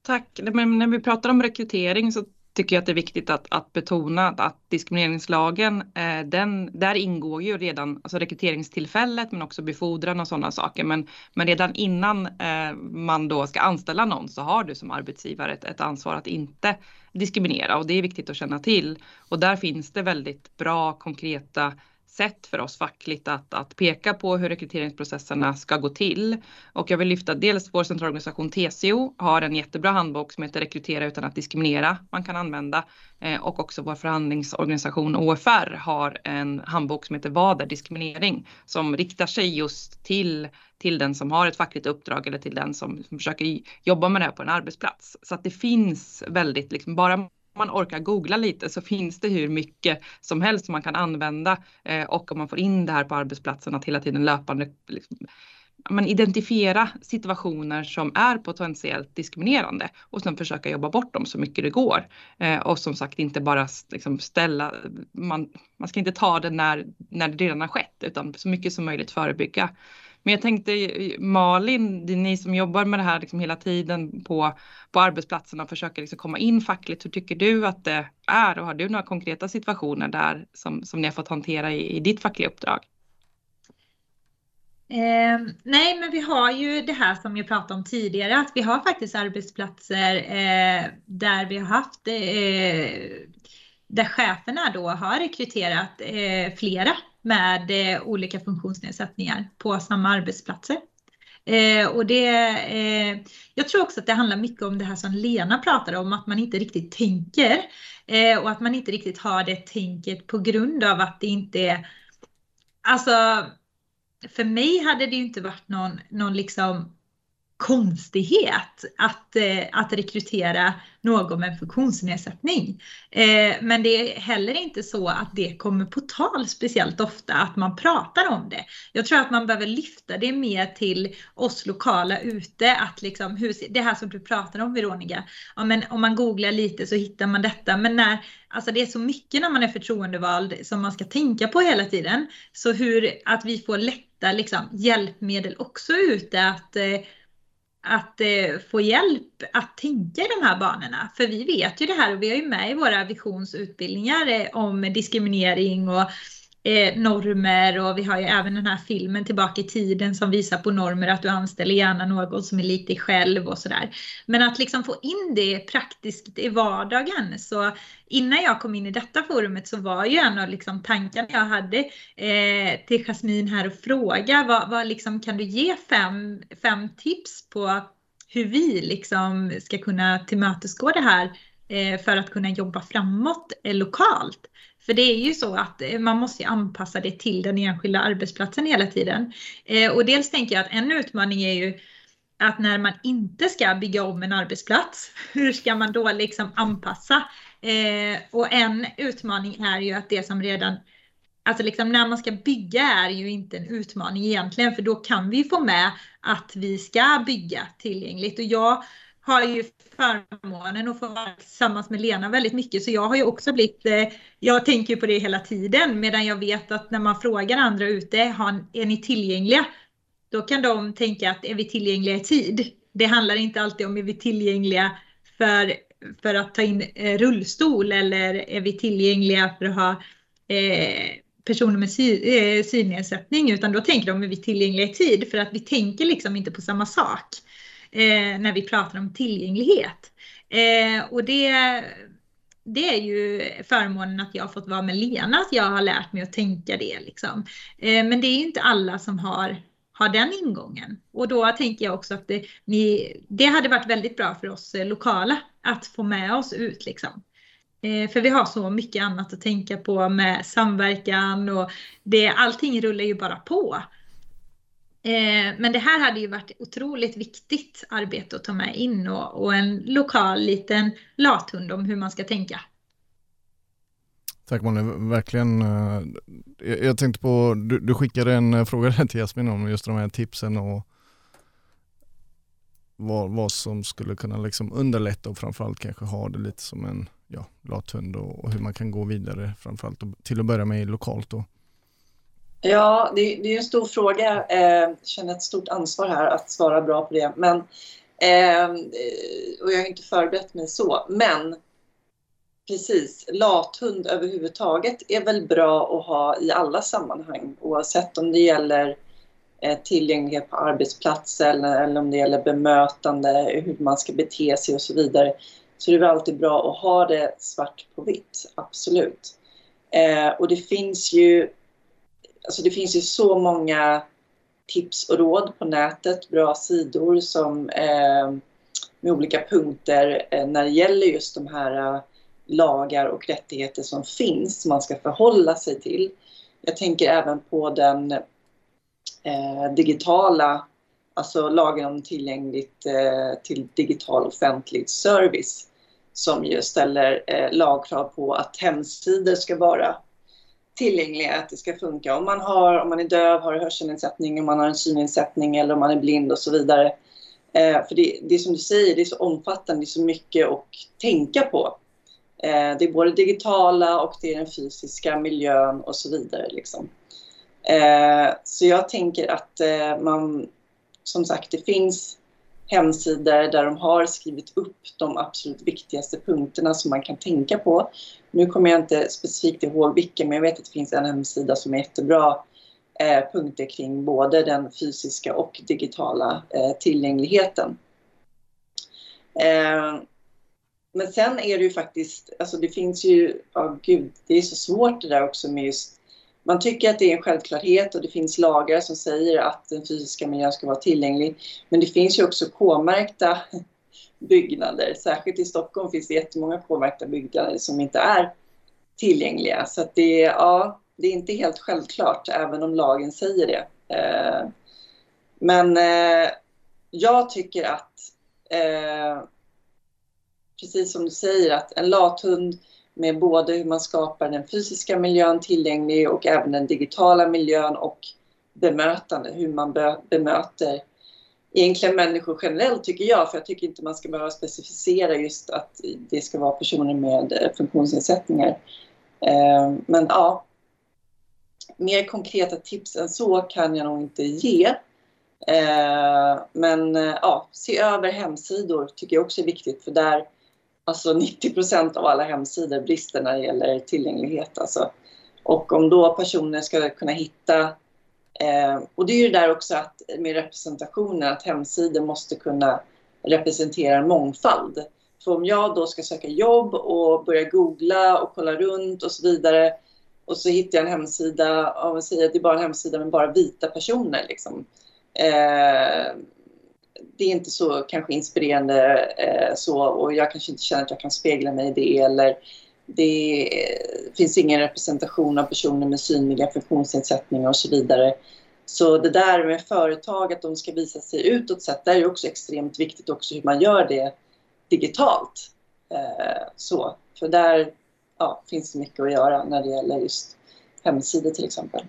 Tack. Men när vi pratar om rekrytering så tycker jag att det är viktigt att, att betona att, att diskrimineringslagen, eh, den, där ingår ju redan alltså rekryteringstillfället men också befordran och sådana saker. Men, men redan innan eh, man då ska anställa någon så har du som arbetsgivare ett, ett ansvar att inte diskriminera och det är viktigt att känna till. Och där finns det väldigt bra konkreta sätt för oss fackligt att, att peka på hur rekryteringsprocesserna ska gå till. Och jag vill lyfta dels vår centralorganisation TCO har en jättebra handbok som heter Rekrytera utan att diskriminera man kan använda. Eh, och också vår förhandlingsorganisation OFR har en handbok som heter Vad är diskriminering? Som riktar sig just till till den som har ett fackligt uppdrag eller till den som, som försöker jobba med det här på en arbetsplats. Så att det finns väldigt, liksom, bara man orkar googla lite så finns det hur mycket som helst som man kan använda eh, och om man får in det här på arbetsplatsen att hela tiden löpande liksom, man identifiera situationer som är potentiellt diskriminerande och sen försöka jobba bort dem så mycket det går. Eh, och som sagt inte bara liksom ställa, man, man ska inte ta det när, när det redan har skett utan så mycket som möjligt förebygga. Men jag tänkte Malin, det är ni som jobbar med det här liksom hela tiden på, på arbetsplatserna och försöker liksom komma in fackligt. Hur tycker du att det är och har du några konkreta situationer där som, som ni har fått hantera i, i ditt fackliga uppdrag? Eh, nej, men vi har ju det här som jag pratade om tidigare, att vi har faktiskt arbetsplatser eh, där vi har haft eh, där cheferna då har rekryterat eh, flera med eh, olika funktionsnedsättningar på samma arbetsplatser. Eh, och det, eh, jag tror också att det handlar mycket om det här som Lena pratade om, att man inte riktigt tänker. Eh, och att man inte riktigt har det tänket på grund av att det inte är... Alltså, för mig hade det ju inte varit någon, någon liksom konstighet att, eh, att rekrytera någon med funktionsnedsättning. Eh, men det är heller inte så att det kommer på tal speciellt ofta att man pratar om det. Jag tror att man behöver lyfta det mer till oss lokala ute att liksom, hur, det här som du pratar om Veronica, ja, men om man googlar lite så hittar man detta. Men när, alltså det är så mycket när man är förtroendevald som man ska tänka på hela tiden. Så hur att vi får lätta liksom, hjälpmedel också ute att eh, att eh, få hjälp att tänka i de här banorna. För vi vet ju det här och vi har ju med i våra visionsutbildningar eh, om diskriminering och eh, normer och vi har ju även den här filmen Tillbaka i tiden som visar på normer att du anställer gärna någon som är lik dig själv och sådär. Men att liksom få in det praktiskt i vardagen. Så innan jag kom in i detta forumet så var ju en av liksom tankarna jag hade eh, till Jasmin här och fråga vad, vad liksom, kan du ge fem, fem tips på hur vi liksom ska kunna tillmötesgå det här eh, för att kunna jobba framåt eh, lokalt. För det är ju så att eh, man måste anpassa det till den enskilda arbetsplatsen hela tiden. Eh, och dels tänker jag att en utmaning är ju att när man inte ska bygga om en arbetsplats, hur ska man då liksom anpassa? Eh, och en utmaning är ju att det som redan Alltså liksom när man ska bygga är ju inte en utmaning egentligen för då kan vi få med att vi ska bygga tillgängligt. Och jag har ju förmånen att få vara tillsammans med Lena väldigt mycket så jag har ju också blivit, eh, jag tänker på det hela tiden medan jag vet att när man frågar andra ute, är ni tillgängliga? Då kan de tänka att är vi tillgängliga i tid? Det handlar inte alltid om är vi tillgängliga för, för att ta in eh, rullstol eller är vi tillgängliga för att ha eh, personer med sy, eh, synnedsättning utan då tänker de är vi tillgängliga i tid för att vi tänker liksom inte på samma sak eh, när vi pratar om tillgänglighet. Eh, och det, det är ju förmånen att jag har fått vara med Lena, att jag har lärt mig att tänka det. Liksom. Eh, men det är ju inte alla som har, har den ingången. Och då tänker jag också att det, ni, det hade varit väldigt bra för oss eh, lokala att få med oss ut. Liksom. Eh, för vi har så mycket annat att tänka på med samverkan och det, allting rullar ju bara på. Eh, men det här hade ju varit otroligt viktigt arbete att ta med in och, och en lokal liten lathund om hur man ska tänka. Tack Molly, verkligen. Eh, jag tänkte på, du, du skickade en eh, fråga till Jasmin om just de här tipsen och vad, vad som skulle kunna liksom underlätta och framförallt kanske ha det lite som en ja, lathund och, och hur man kan gå vidare framförallt och till att börja med lokalt. Då. Ja, det, det är en stor fråga. Jag känner ett stort ansvar här att svara bra på det. Men, ehm, eh, och jag har inte förberett mig så. Men precis, lathund överhuvudtaget är väl bra att ha i alla sammanhang oavsett om det gäller eh, tillgänglighet på arbetsplatsen eller, eller om det gäller bemötande, hur man ska bete sig och så vidare. Så det är väl alltid bra att ha det svart på vitt, absolut. Eh, och det finns ju alltså det finns ju så många tips och råd på nätet, bra sidor som eh, med olika punkter eh, när det gäller just de här eh, lagar och rättigheter som finns, som man ska förhålla sig till. Jag tänker även på den eh, digitala, alltså lagen om tillgängligt eh, till digital offentlig service som ju ställer eh, lagkrav på att hemsidor ska vara tillgängliga, att det ska funka. Om man, har, om man är döv, har hörselnedsättning, om man har en synnedsättning eller om man är blind och så vidare. Eh, för det, det är som du säger, det är så omfattande, det är så mycket att tänka på. Eh, det är både digitala och det är den fysiska miljön och så vidare. Liksom. Eh, så jag tänker att eh, man, som sagt, det finns hemsidor där de har skrivit upp de absolut viktigaste punkterna som man kan tänka på. Nu kommer jag inte specifikt ihåg vilken, men jag vet att det finns en hemsida som är jättebra eh, punkter kring både den fysiska och digitala eh, tillgängligheten. Eh, men sen är det ju faktiskt, alltså det finns ju, ja oh gud, det är så svårt det där också med just man tycker att det är en självklarhet och det finns lagar som säger att den fysiska miljön ska vara tillgänglig. Men det finns ju också K-märkta byggnader. Särskilt i Stockholm finns det jättemånga K-märkta byggnader som inte är tillgängliga. Så att det, ja, det är inte helt självklart, även om lagen säger det. Eh, men eh, jag tycker att, eh, precis som du säger, att en lathund med både hur man skapar den fysiska miljön tillgänglig och även den digitala miljön och bemötande, hur man bemöter egentligen människor generellt tycker jag, för jag tycker inte man ska behöva specificera just att det ska vara personer med funktionsnedsättningar. Eh, men ja, mer konkreta tips än så kan jag nog inte ge. Eh, men eh, ja, se över hemsidor tycker jag också är viktigt för där alltså 90 procent av alla hemsidor brister när det gäller tillgänglighet. Alltså, Och om då personer ska kunna hitta eh, och det är ju där också att med representationen att hemsidor måste kunna representera mångfald. För om jag då ska söka jobb och börja googla och kolla runt och så vidare och så hittar jag en hemsida, om man säger att det är bara en hemsida med bara vita personer. Liksom. Eh, det är inte så kanske inspirerande eh, så och jag kanske inte känner att jag kan spegla mig i det eller det finns ingen representation av personer med synliga funktionsnedsättningar och så vidare. Så det där med företag, att de ska visa sig utåt sett, det är också extremt viktigt också hur man gör det digitalt. Eh, så, för där ja, finns det mycket att göra när det gäller just hemsidor till exempel.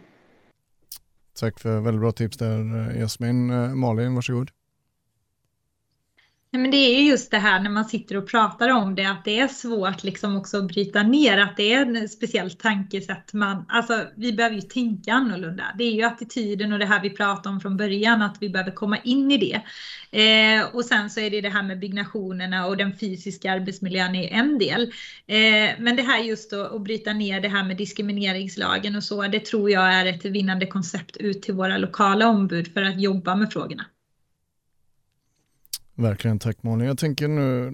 Tack för väldigt bra tips där eh, Jasmin. Eh, Malin, varsågod. Nej, men det är just det här när man sitter och pratar om det, att det är svårt liksom också att bryta ner, att det är ett speciellt tankesätt. Man, alltså, vi behöver ju tänka annorlunda. Det är ju attityden och det här vi pratade om från början, att vi behöver komma in i det. Eh, och sen så är det det här med byggnationerna och den fysiska arbetsmiljön är en del. Eh, men det här just då, att bryta ner det här med diskrimineringslagen och så, det tror jag är ett vinnande koncept ut till våra lokala ombud för att jobba med frågorna. Verkligen, tack Malin. Jag tänker nu,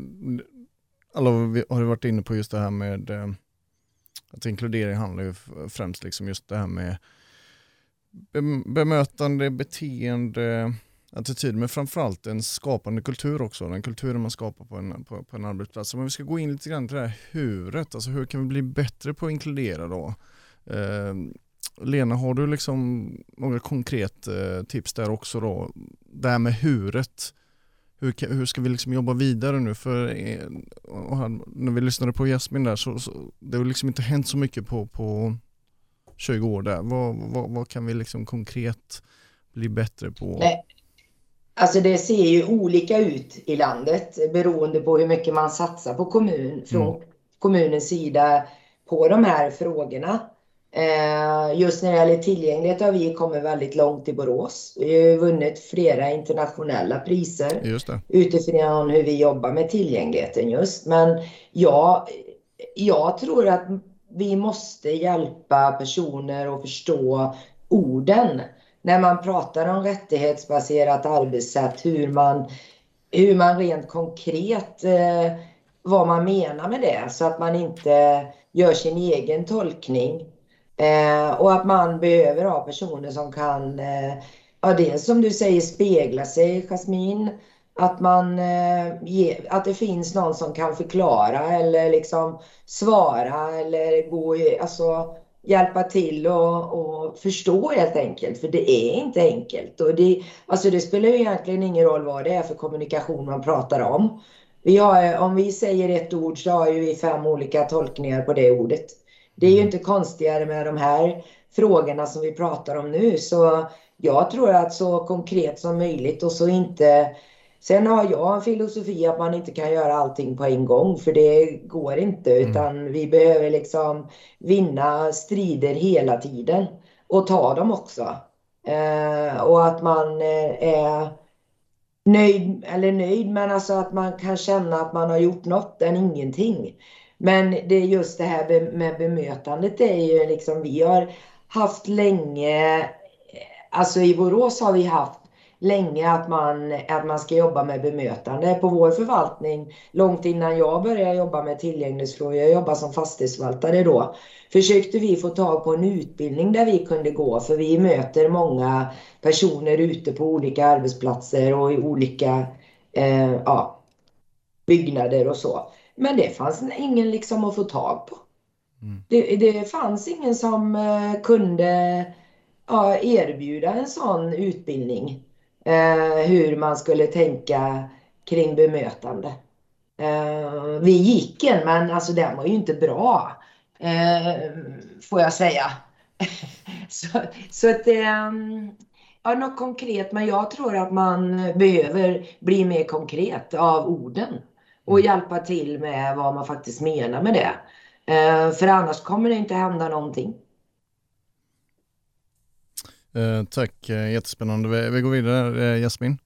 alla har ju varit inne på just det här med eh, att inkludering handlar ju främst liksom just det här med bemötande, beteende, attityd, men framförallt en skapande kultur också. Den kulturen man skapar på en, på, på en arbetsplats. Men om vi ska gå in lite grann till det här huret, alltså hur kan vi bli bättre på att inkludera då? Eh, Lena, har du liksom några konkreta eh, tips där också då? Det här med huret, hur, hur ska vi liksom jobba vidare nu? För eh, när vi lyssnade på Jasmin där så, så det har liksom inte hänt så mycket på, på 20 år där. Vad, vad, vad kan vi liksom konkret bli bättre på? Nej. Alltså det ser ju olika ut i landet beroende på hur mycket man satsar på kommun, från mm. kommunens sida på de här frågorna. Eh, just när det gäller tillgänglighet har vi kommit väldigt långt i Borås. Vi har vunnit flera internationella priser utifrån hur vi jobbar med tillgängligheten just. Men ja, jag tror att vi måste hjälpa personer att förstå orden. När man pratar om rättighetsbaserat arbetssätt, hur man, hur man rent konkret eh, vad man menar med det så att man inte gör sin egen tolkning Eh, och att man behöver ha personer som kan, eh, ja dels som du säger spegla sig, Jasmin. Att, man, eh, ge, att det finns någon som kan förklara eller liksom svara eller gå, i, alltså, hjälpa till och, och förstå helt enkelt. För det är inte enkelt. Och det, alltså det spelar ju egentligen ingen roll vad det är för kommunikation man pratar om. Vi har, om vi säger ett ord så har ju vi fem olika tolkningar på det ordet. Det är ju inte konstigare med de här frågorna som vi pratar om nu. Så jag tror att så konkret som möjligt och så inte... Sen har jag en filosofi att man inte kan göra allting på en gång för det går inte mm. utan vi behöver liksom vinna strider hela tiden och ta dem också. Eh, och att man eh, är nöjd, eller nöjd, men alltså att man kan känna att man har gjort något än ingenting. Men det är just det här med bemötandet det är ju liksom vi har haft länge, eh, alltså i Borås har vi haft länge att man, att man ska jobba med bemötande. På vår förvaltning, långt innan jag började jobba med tillgänglighetsfrågor, jag jobbade som fastighetsförvaltare då, försökte vi få tag på en utbildning där vi kunde gå för vi möter många personer ute på olika arbetsplatser och i olika eh, ja, byggnader och så. Men det fanns ingen liksom att få tag på. Mm. Det, det fanns ingen som uh, kunde ja, erbjuda en sån utbildning. Uh, hur man skulle tänka kring bemötande. Uh, vi gick en, men alltså den var ju inte bra. får jag säga. så, så att. Um, ja, något konkret, men jag tror att man behöver bli mer konkret av orden och mm. hjälpa till med vad man faktiskt menar med det. Eh, för annars kommer det inte hända någonting. Eh, tack, eh, jättespännande. Vi, vi går vidare, eh, Jasmin.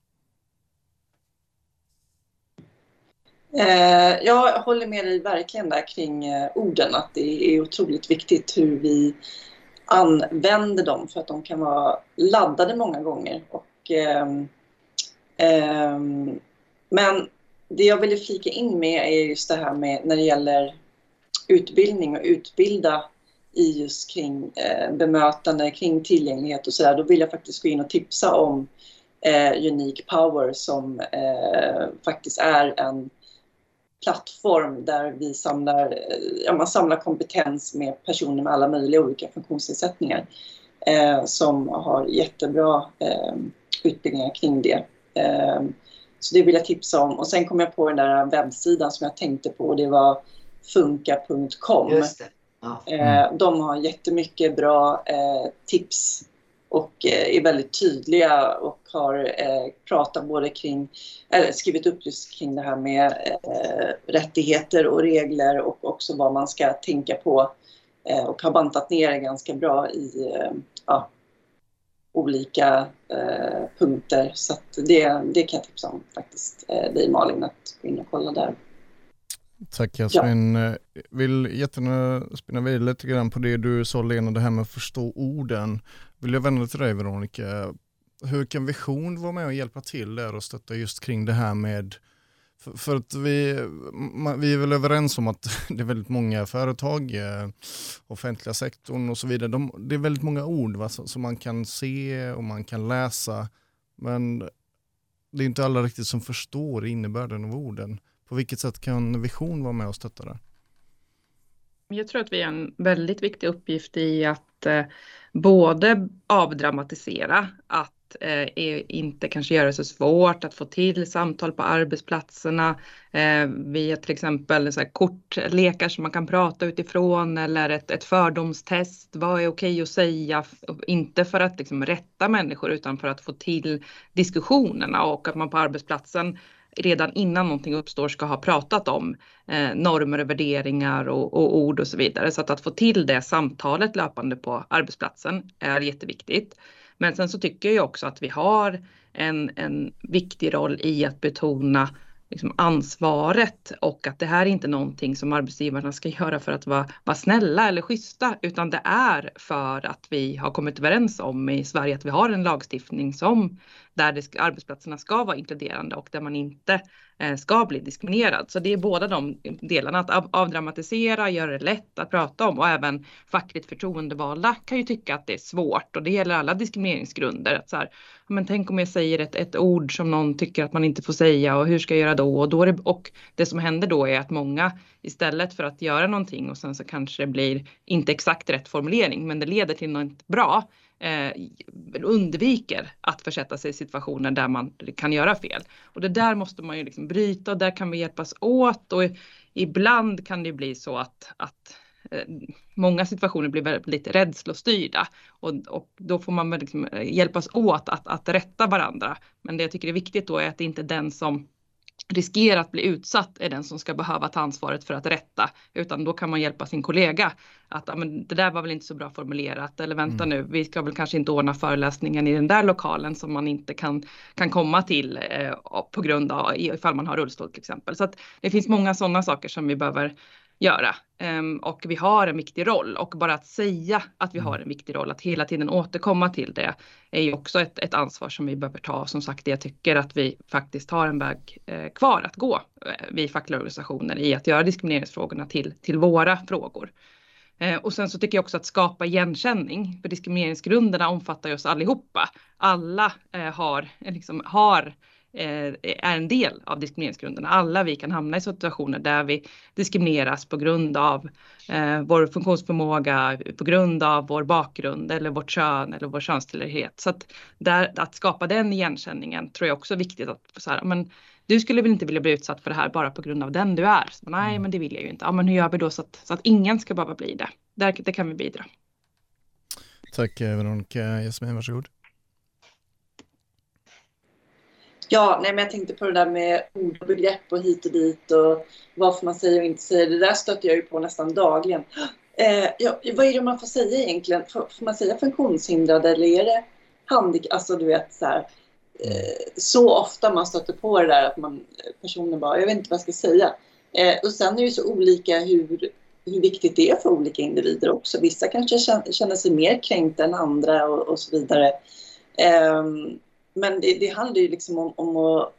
Jag håller med dig verkligen där kring orden, att det är otroligt viktigt hur vi använder dem för att de kan vara laddade många gånger. Och, eh, eh, men det jag ville flika in med är just det här med när det gäller utbildning och utbilda i just kring eh, bemötande, kring tillgänglighet och sådär. Då vill jag faktiskt gå in och tipsa om eh, Unique Power som eh, faktiskt är en plattform där vi samlar, eh, ja, man samlar kompetens med personer med alla möjliga olika funktionsnedsättningar eh, som har jättebra eh, utbildningar kring det. Eh, så det vill jag tipsa om. Och sen kom jag på den där webbsidan som jag tänkte på. Det var funka.com. Ja. Mm. De har jättemycket bra eh, tips och eh, är väldigt tydliga och har pratat både kring, eller skrivit upp just kring det här med rättigheter och regler och också vad man ska tänka på och har bantat ner det ganska bra i ja, olika eh, punkter. Så det, det kan jag tipsa om faktiskt, eh, dig Malin, att gå in och kolla där. Tack Jasmin. Ja. Vill jättegärna spinna vidare lite grann på det du sa Lena, det här med att förstå orden. Vill jag vända till dig Veronica. Hur kan Vision vara med och hjälpa till där och stötta just kring det här med för, för, att vi, vi är väl överens om att det är väldigt många företag, eh, offentliga sektorn och så vidare. De, det är väldigt många ord va, som man kan se och man kan läsa. Men det är inte alla riktigt som förstår innebörden av orden. På vilket sätt kan Vision vara med och stötta det? Jag tror att vi har en väldigt viktig uppgift i att eh, både avdramatisera, att eh, inte kanske göra det så svårt att få till samtal på arbetsplatserna eh, via till exempel så här, kortlekar som man kan prata utifrån eller ett, ett fördomstest. Vad är okej att säga? Inte för att liksom, rätta människor utan för att få till diskussionerna och att man på arbetsplatsen redan innan någonting uppstår ska ha pratat om eh, normer och värderingar och, och, ord och så vidare. Så att, att få till det samtalet löpande på arbetsplatsen är jätteviktigt. Men sen så tycker jag också att vi har en, en viktig roll i att betona liksom ansvaret och att det här är inte någonting som arbetsgivarna ska göra för att vara, vara snälla eller schyssta utan det är för att vi har kommit överens om i Sverige att vi har en lagstiftning som där det, arbetsplatserna ska vara inkluderande och där man inte Eh, ska bli diskriminerad. Så det är båda de delarna, att avdramatisera, göra det lätt att prata om och även fackligt förtroendevalda kan ju tycka att det är svårt och det gäller alla diskrimineringsgrunder. Att så här, men tänk om jag säger ett, ett ord som någon tycker att man inte får säga och hur ska jag göra då? Och, då det, och det som händer då är att många istället för att göra någonting och sen så kanske det blir inte exakt rätt formulering men det leder till något bra eh, undviker att försätta sig i situationer där man kan göra fel. Och det där måste man ju liksom bryta och där kan vi hjälpas åt och ibland kan det bli så att, att eh, många situationer blir väldigt rädslostyrda och, och då får man liksom eh, hjälpas åt att, att rätta varandra. Men det jag tycker är viktigt då är att det inte är den som riskerar att bli utsatt är den som ska behöva ta ansvaret för att rätta, utan då kan man hjälpa sin kollega att men, det där var väl inte så bra formulerat eller vänta mm. nu, vi ska väl kanske inte ordna föreläsningen i den där lokalen som man inte kan, kan komma till eh, på grund av ifall man har rullstol till exempel. Så att det finns många sådana saker som vi behöver göra. Um, och vi har en viktig roll och bara att säga att vi har mm. en viktig roll, att hela tiden återkomma till det är ju också ett, ett ansvar som vi behöver ta. Som sagt, jag tycker att vi faktiskt har en väg eh, kvar att gå, eh, vi fackliga organisationer, i att göra diskrimineringsfrågorna till, till våra frågor. Eh, och sen så tycker jag också att skapa igenkänning, för diskrimineringsgrunderna omfattar ju oss allihopa. Alla har, liksom, har är en del av diskrimineringsgrunderna. Alla vi kan hamna i situationer där vi diskrimineras på grund av eh, vår funktionsförmåga, på grund av vår bakgrund eller vårt kön eller vår könstillhörighet. Så att, där, att skapa den igenkänningen tror jag också är viktigt. Att, så här, men, du skulle väl inte vilja bli utsatt för det här bara på grund av den du är? Så, Nej, mm. men det vill jag ju inte. Ja, men hur gör vi då så att, så att ingen ska behöva bli det? Där, det kan vi bidra. Tack Veronica. Jasmin, varsågod. Ja, nej, men jag tänkte på det där med ord och begrepp och hit och dit och vad får man säga och inte säga. Det där stöter jag ju på nästan dagligen. Eh, ja, vad är det man får säga egentligen? Får, får man säga funktionshindrad eller är det handikapp? Alltså du vet så här. eh, så ofta man stöter på det där att man, personen bara, jag vet inte vad jag ska säga. Eh, och sen är det så olika hur, hur viktigt det är för olika individer också. Vissa kanske känner sig mer kränkta än andra och, och så vidare. Eh, men det, det, handlar ju liksom om, om att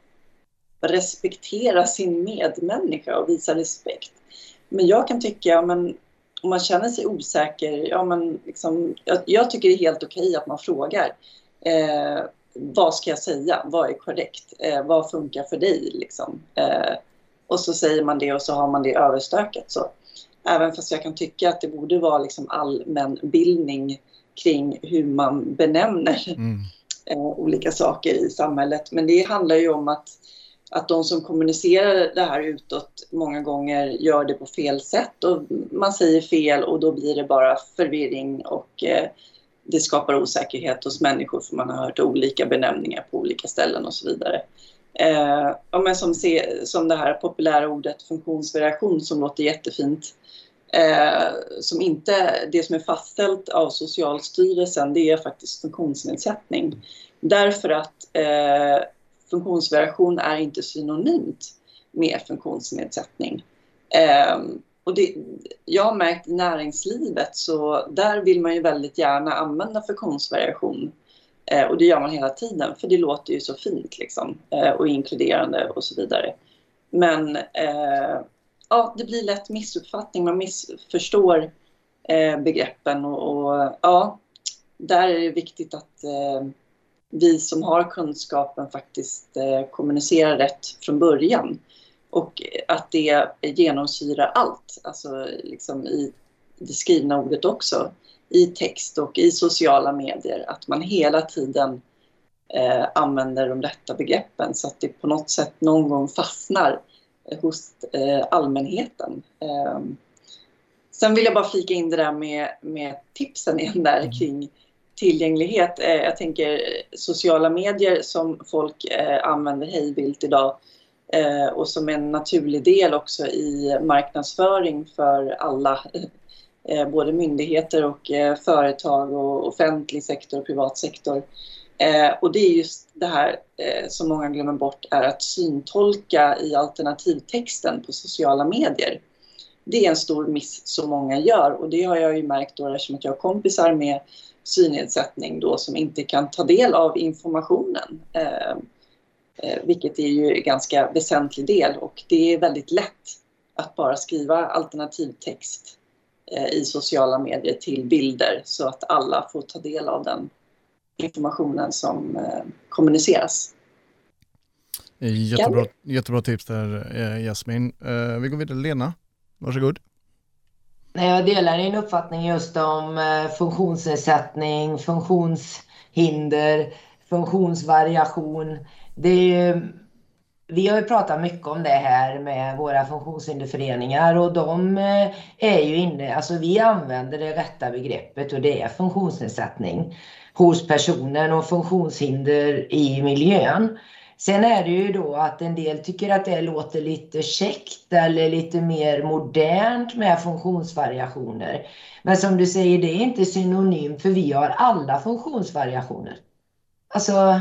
respektera sin medmänniska och visa respekt. Men jag kan tycka, men om man känner sig osäker, ja men liksom, jag, jag tycker det är helt okej att man frågar. Eh, vad ska jag säga? Vad är korrekt? Eh, vad funkar för dig? Liksom? Eh, och så säger man det och så har man det överstökat. Så. Även fast jag kan tycka att det borde vara liksom allmänbildning kring hur man benämner mm eh, olika saker i samhället. Men det handlar ju om att, att de som kommunicerar det här utåt många gånger gör det på fel sätt och man säger fel och då blir det bara förvirring och eh, det skapar osäkerhet hos människor för man har hört olika benämningar på olika ställen och så vidare. Eh, ja, men som, se, som det här populära ordet funktionsvariation som låter jättefint. Eh, som inte, det som är fastställt av Socialstyrelsen det är faktiskt funktionsnedsättning. Därför att eh, funktionsvariation är inte synonymt med funktionsnedsättning. Eh, och det, jag har märkt i näringslivet så där vill man ju väldigt gärna använda funktionsvariation. Eh, och det gör man hela tiden för det låter ju så fint liksom, eh, och inkluderande och så vidare. Men eh, ja, det blir lätt missuppfattning, man missförstår eh, begreppen och, och, ja, där är det viktigt att eh, vi som har kunskapen faktiskt eh, kommunicerar rätt från början. Och att det genomsyrar allt, alltså liksom i det skrivna ordet också, i text och i sociala medier. Att man hela tiden eh, använder de rätta begreppen så att det på något sätt någon gång fastnar hos eh, allmänheten. Eh, sen vill jag bara flika in det där med, med tipsen igen där mm. kring tillgänglighet. Eh, jag tänker sociala medier som folk eh, använder hejvilt idag och som en naturlig del också i marknadsföring för alla, både myndigheter och företag och offentlig sektor och privat sektor. Eh, och det är just det här eh, som många glömmer bort är att syntolka i alternativtexten på sociala medier. Det är en stor miss som många gör och det har jag ju märkt då eftersom att jag har kompisar med synnedsättning då som inte kan ta del av informationen. Eh, eh vilket är ju en ganska väsentlig del och det är väldigt lätt att bara skriva alternativtext eh, i sociala medier till bilder så att alla får ta del av den informationen som eh, kommuniceras. Jättebra, jättebra tips där Jasmin. Vi går vidare Lena, varsågod. Jag delar din uppfattning just om funktionsnedsättning, funktionshinder, funktionsvariation det är ju, vi har ju pratat mycket om det här med våra funktionshinderföreningar och de eh, är ju inne, alltså vi använder det rätta begreppet och det är funktionsnedsättning hos personen och funktionshinder i miljön. Sen är det ju då att en del tycker att det låter lite käckt eller lite mer modernt med funktionsvariationer. Men som du säger, det är inte synonymt för vi har alla funktionsvariationer. Alltså,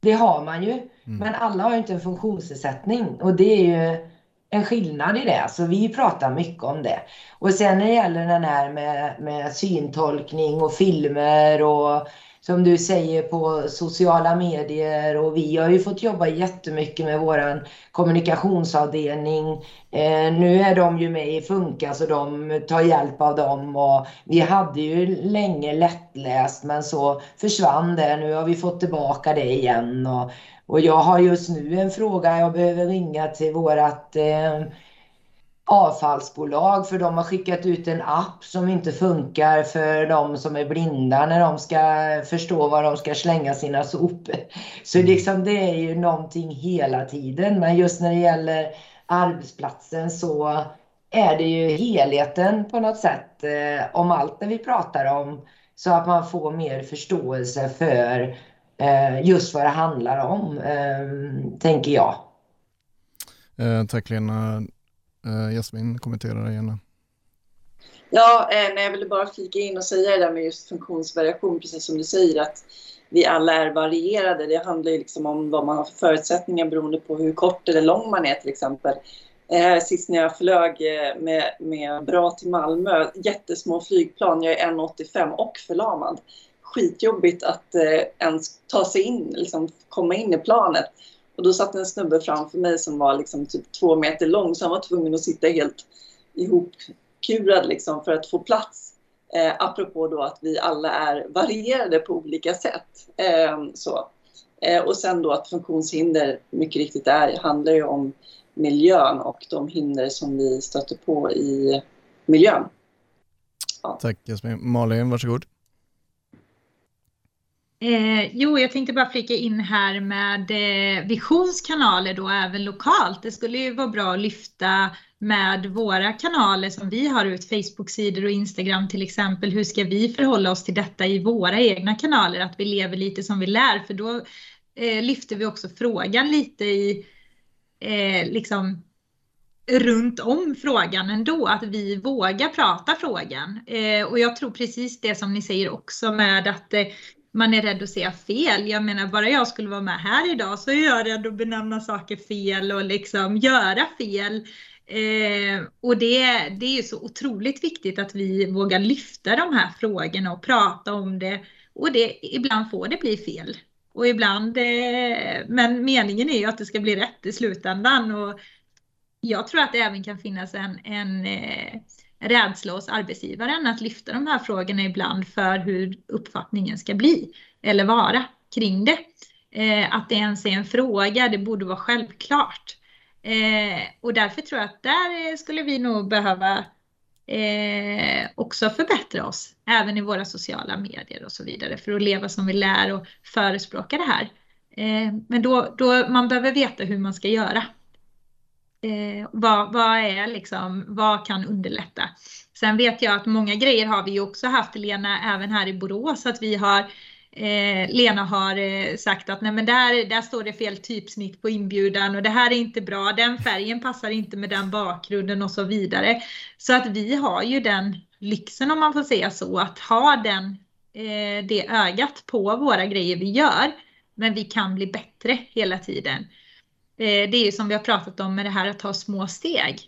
det har man ju. Mm. Men alla har ju inte en funktionsnedsättning och det är ju en skillnad i det. Så vi pratar mycket om det. Och sen när det gäller den här med, med syntolkning och filmer och som du säger på sociala medier och vi har ju fått jobba jättemycket med våran kommunikationsavdelning. Eh, nu är de ju med i Funka så de tar hjälp av dem och vi hade ju länge lättläst men så försvann det. Nu har vi fått tillbaka det igen och, och jag har just nu en fråga jag behöver ringa till vårat eh, avfallsbolag för de har skickat ut en app som inte funkar för de som är blinda när de ska förstå var de ska slänga sina sopor. Så mm. liksom det är ju någonting hela tiden. Men just när det gäller arbetsplatsen så är det ju helheten på något sätt eh, om allt det vi pratar om så att man får mer förståelse för eh, just vad det handlar om, eh, tänker jag. Eh, tack Lena. Uh, Jasmin, kommentera det gärna. Ja, eh, nej, jag ville bara flika in och säga det där med just funktionsvariation, precis som du säger att vi alla är varierade. Det handlar ju liksom om vad man har för förutsättningar beroende på hur kort eller lång man är till exempel. Eh, sist när jag flög eh, med, med bra till Malmö, jättesmå flygplan, jag är 1,85 och förlamad. Skitjobbigt att eh, ens ta sig in, liksom komma in i planet. Och då satt en snubbe framför mig som var liksom typ två meter lång så han var tvungen att sitta helt ihopkurad liksom för att få plats. Eh, apropå då att vi alla är varierade på olika sätt. Eh, så. Eh, och sen då att funktionshinder mycket riktigt är, handlar ju om miljön och de hinder som vi stöter på i miljön. Ja. Tack Jasmin. Malin, varsågod. Eh, jo, jag tänkte bara flika in här med eh, Visions kanaler då även lokalt. Det skulle ju vara bra att lyfta med våra kanaler som vi har ut, Facebook-sidor och Instagram till exempel. Hur ska vi förhålla oss till detta i våra egna kanaler? Att vi lever lite som vi lär, för då eh, lyfter vi också frågan lite i eh, liksom runt om frågan ändå, att vi vågar prata frågan. Eh, och jag tror precis det som ni säger också med att eh, man är rädd att säga fel. Jag menar bara jag skulle vara med här idag så är jag rädd att benämna saker fel och liksom göra fel. Eh, och det, det är ju så otroligt viktigt att vi vågar lyfta de här frågorna och prata om det. Och det, ibland får det bli fel. Och ibland, eh, men meningen är ju att det ska bli rätt i slutändan. Och jag tror att det även kan finnas en, en eh, rädsla hos arbetsgivaren att lyfta de här frågorna ibland för hur uppfattningen ska bli eller vara kring det. Eh, att det ens är en fråga, det borde vara självklart. Eh, och därför tror jag att där skulle vi nog behöva eh, också förbättra oss, även i våra sociala medier och så vidare, för att leva som vi lär och förespråka det här. Eh, men då, då man behöver veta hur man ska göra Eh, vad, vad, är liksom, vad kan underlätta? Sen vet jag att många grejer har vi ju också haft Lena även här i Borås att vi har eh, Lena har eh, sagt att nej men där, där står det fel typsnitt på inbjudan och det här är inte bra, den färgen passar inte med den bakgrunden och så vidare. Så att vi har ju den lyxen om man får säga så, att ha den, eh, det ögat på våra grejer vi gör. Men vi kan bli bättre hela tiden. Eh, det är ju som vi har pratat om med det här att ta små steg.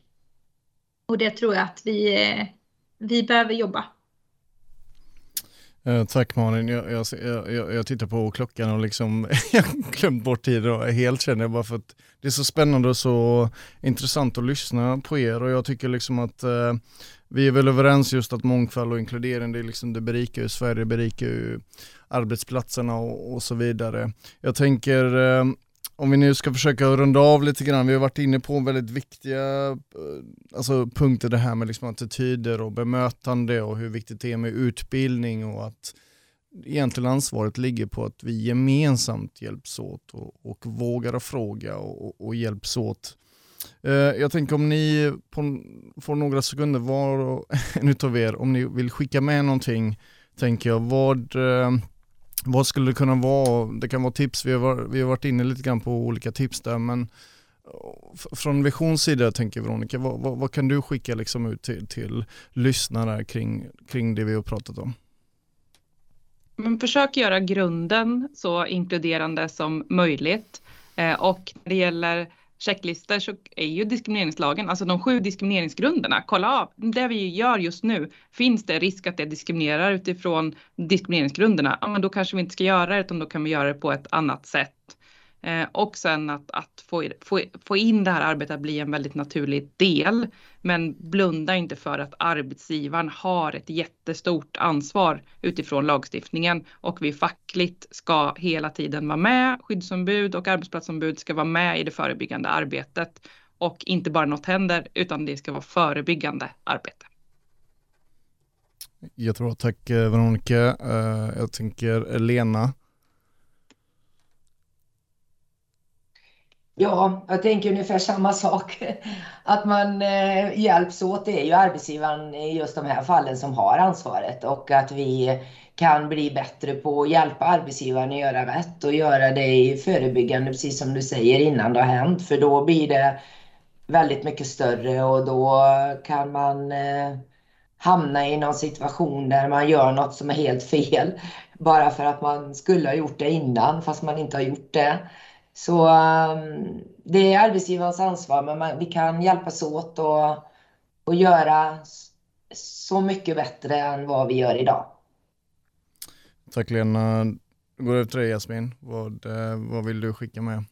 Och det tror jag att vi, eh, vi behöver jobba. Eh, tack Malin. Jag, jag, jag, jag, tittar på klockan och liksom, jag har glömt bort tiden helt känner jag bara för att det är så spännande och så intressant att lyssna på er och jag tycker liksom att eh, vi är väl överens just att mångfald och inkludering det, är liksom, det berikar ju Sverige, berikar ju arbetsplatserna och, och så vidare. Jag tänker eh, om vi nu ska försöka runda av lite grann, vi har varit inne på väldigt viktiga eh, alltså, punkter det här med liksom attityder och bemötande och hur viktigt det är med utbildning och att egentligen ansvaret ligger på att vi gemensamt hjälps åt och, och vågar fråga och, och hjälps åt. Eh, jag tänker om ni på, får några sekunder var och en utav er, om ni vill skicka med någonting, tänker jag, vad eh, vad skulle det kunna vara? Det kan vara tips, vi har, vi har varit inne lite grann på olika tips där men eh, från Visions sida tänker Veronica, vad, vad, vad, kan du skicka liksom ut till, till lyssnare kring, kring det vi har pratat om? Men försök göra grunden så inkluderande som möjligt. Eh, och när det gäller checklistor så är ju diskrimineringslagen, alltså de sju diskrimineringsgrunderna, kolla av, det vi gör just nu, finns det risk att det diskriminerar utifrån diskrimineringsgrunderna? Ja, men då kanske vi inte ska göra det, utan då kan vi göra det på ett annat sätt. Eh, och sen att, att få, få, få in det här arbetet att bli en väldigt naturlig del. Men blunda inte för att arbetsgivaren har ett jättestort ansvar utifrån lagstiftningen och vi fackligt ska hela tiden vara med. Skyddsombud och arbetsplatsombud ska vara med i det förebyggande arbetet och inte bara något händer utan det ska vara förebyggande arbete. Jättebra, tack eh, Veronica. Eh, jag tänker Lena, Ja, jag tänker ungefär samma sak. Att man eh, hjälps åt, det är ju arbetsgivaren i just de här fallen som har ansvaret och att vi kan bli bättre på att hjälpa arbetsgivaren att göra rätt och göra det i förebyggande, precis som du säger, innan det har hänt. För då blir det väldigt mycket större och då kan man eh, hamna i någon situation där man gör något som är helt fel. Bara för att man skulle ha gjort det innan fast man inte har gjort det. Så um, det är arbetsgivarens ansvar men man, vi kan hjälpas åt och, och göra så mycket bättre än vad vi gör idag. Tack Lena. Går över till dig Jasmin. Vad, eh, vad vill du skicka med?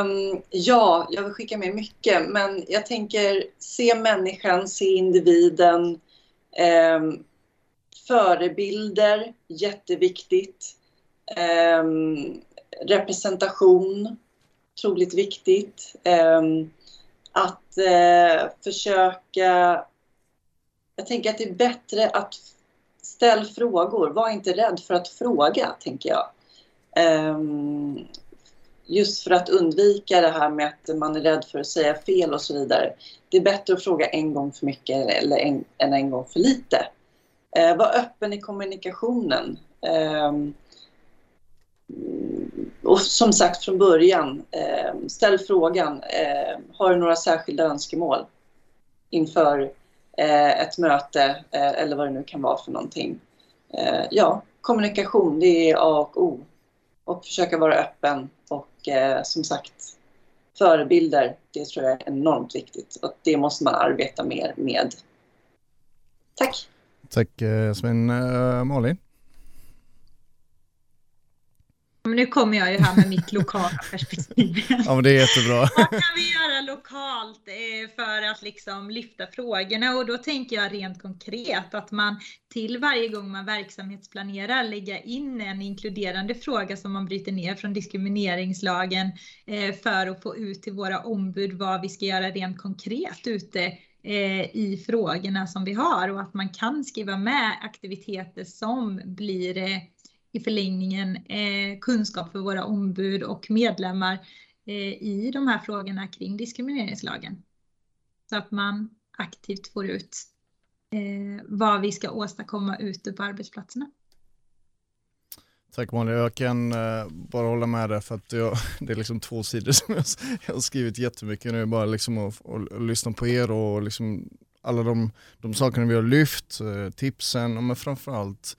Um, ja, jag vill skicka med mycket, men jag tänker se människan, se individen. Um, förebilder, jätteviktigt. Um, representation, otroligt viktigt. Ehm, att eh, försöka... Jag tänker att det är bättre att ställa frågor. Var inte rädd för att fråga, tänker jag ehm, just för att undvika det här med att man är rädd för att säga fel och så vidare. Det är bättre att fråga en gång för mycket eller en, än en gång för lite. Eh, var öppen i kommunikationen. Ehm, och som sagt från början, eh, ställ frågan. Eh, har du några särskilda önskemål inför eh, ett möte eh, eller vad det nu kan vara för någonting. Eh, ja, kommunikation, det är A och O. Och försöka vara öppen och eh, som sagt, förebilder, det tror jag är enormt viktigt och det måste man arbeta mer med. Tack! Tack eh, Sven. Eh, Malin? Malin? Nu kommer jag ju här med mitt lokala perspektiv. ja, men det är jättebra. Vad kan vi göra lokalt eh, för att liksom lyfta frågorna? Och då tänker jag rent konkret att man till varje gång man verksamhetsplanerar lägga in en inkluderande fråga som man bryter ner från diskrimineringslagen eh, för att få ut till våra ombud vad vi ska göra rent konkret ute eh, i frågorna som vi har och att man kan skriva med aktiviteter som blir i förlängningen eh, kunskap för våra ombud och medlemmar eh, i de här frågorna kring diskrimineringslagen. Så att man aktivt får ut eh, vad vi ska åstadkomma ute på arbetsplatserna. Tack Molly, jag kan eh, bara hålla med dig för att jag, det är liksom två sidor som jag, jag har skrivit jättemycket nu, bara liksom att, lyssna på er och liksom alla de, de sakerna vi har lyft, eh, tipsen, men framförallt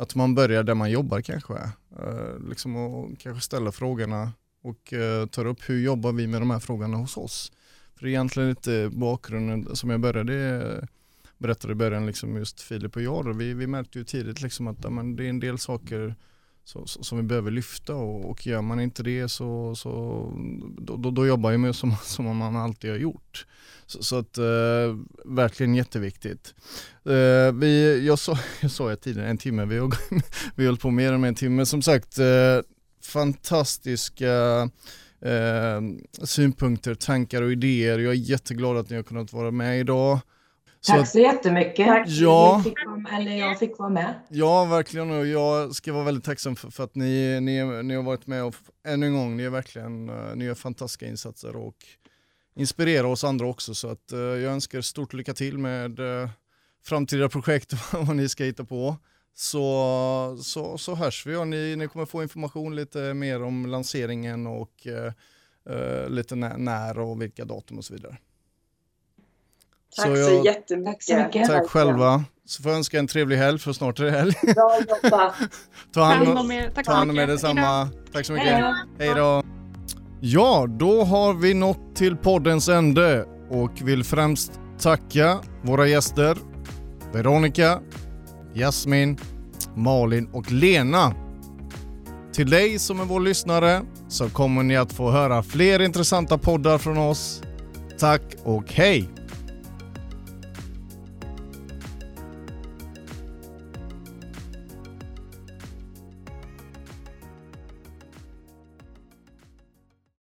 att man börjar där man jobbar kanske. Eh, liksom och kanske ställa frågorna och eh, tar upp hur jobbar vi med de här frågorna hos oss. För det är egentligen inte bakgrunden som jag började eh, berättade i början, liksom just Filip och jag. Vi, vi märkte ju tidigt liksom att amen, det är en del saker så, så, som vi behöver lyfta och, och gör man inte det så, så då, då, då jobbar man ju som, som man alltid har gjort. Så, så att eh, verkligen jätteviktigt. Eh, vi, jag sa, jag sa tidigare en timme, vi har, vi har hållit på mer än en timme. Som sagt, eh, fantastiska eh, synpunkter, tankar och idéer. Jag är jätteglad att ni har kunnat vara med idag. Så Tack så jättemycket. Tack ja, fick vara, eller jag fick vara med. Ja, verkligen. Och jag ska vara väldigt tacksam för, för att ni, ni, ni har varit med och ännu en gång, ni är verkligen uh, ni gör fantastiska insatser och inspirerar oss andra också. Så att, uh, jag önskar stort lycka till med uh, framtida projekt och vad ni ska hitta på. Så, så, så hörs vi och ni, ni kommer få information lite mer om lanseringen och lite när och vilka datum och så vidare. Tack så, jag, så jättemycket. Tack, så mycket. tack själva. Så får jag önska en trevlig helg för snart är det helg. Bra jobbat. ta hand om er. Ta hand om er detsamma. Tack så mycket. Hej då. Ja, då har vi nått till poddens ände och vill främst tacka våra gäster Veronica, Jasmin, Malin och Lena. Till dig som är vår lyssnare så kommer ni att få höra fler intressanta poddar från oss. Tack och hej!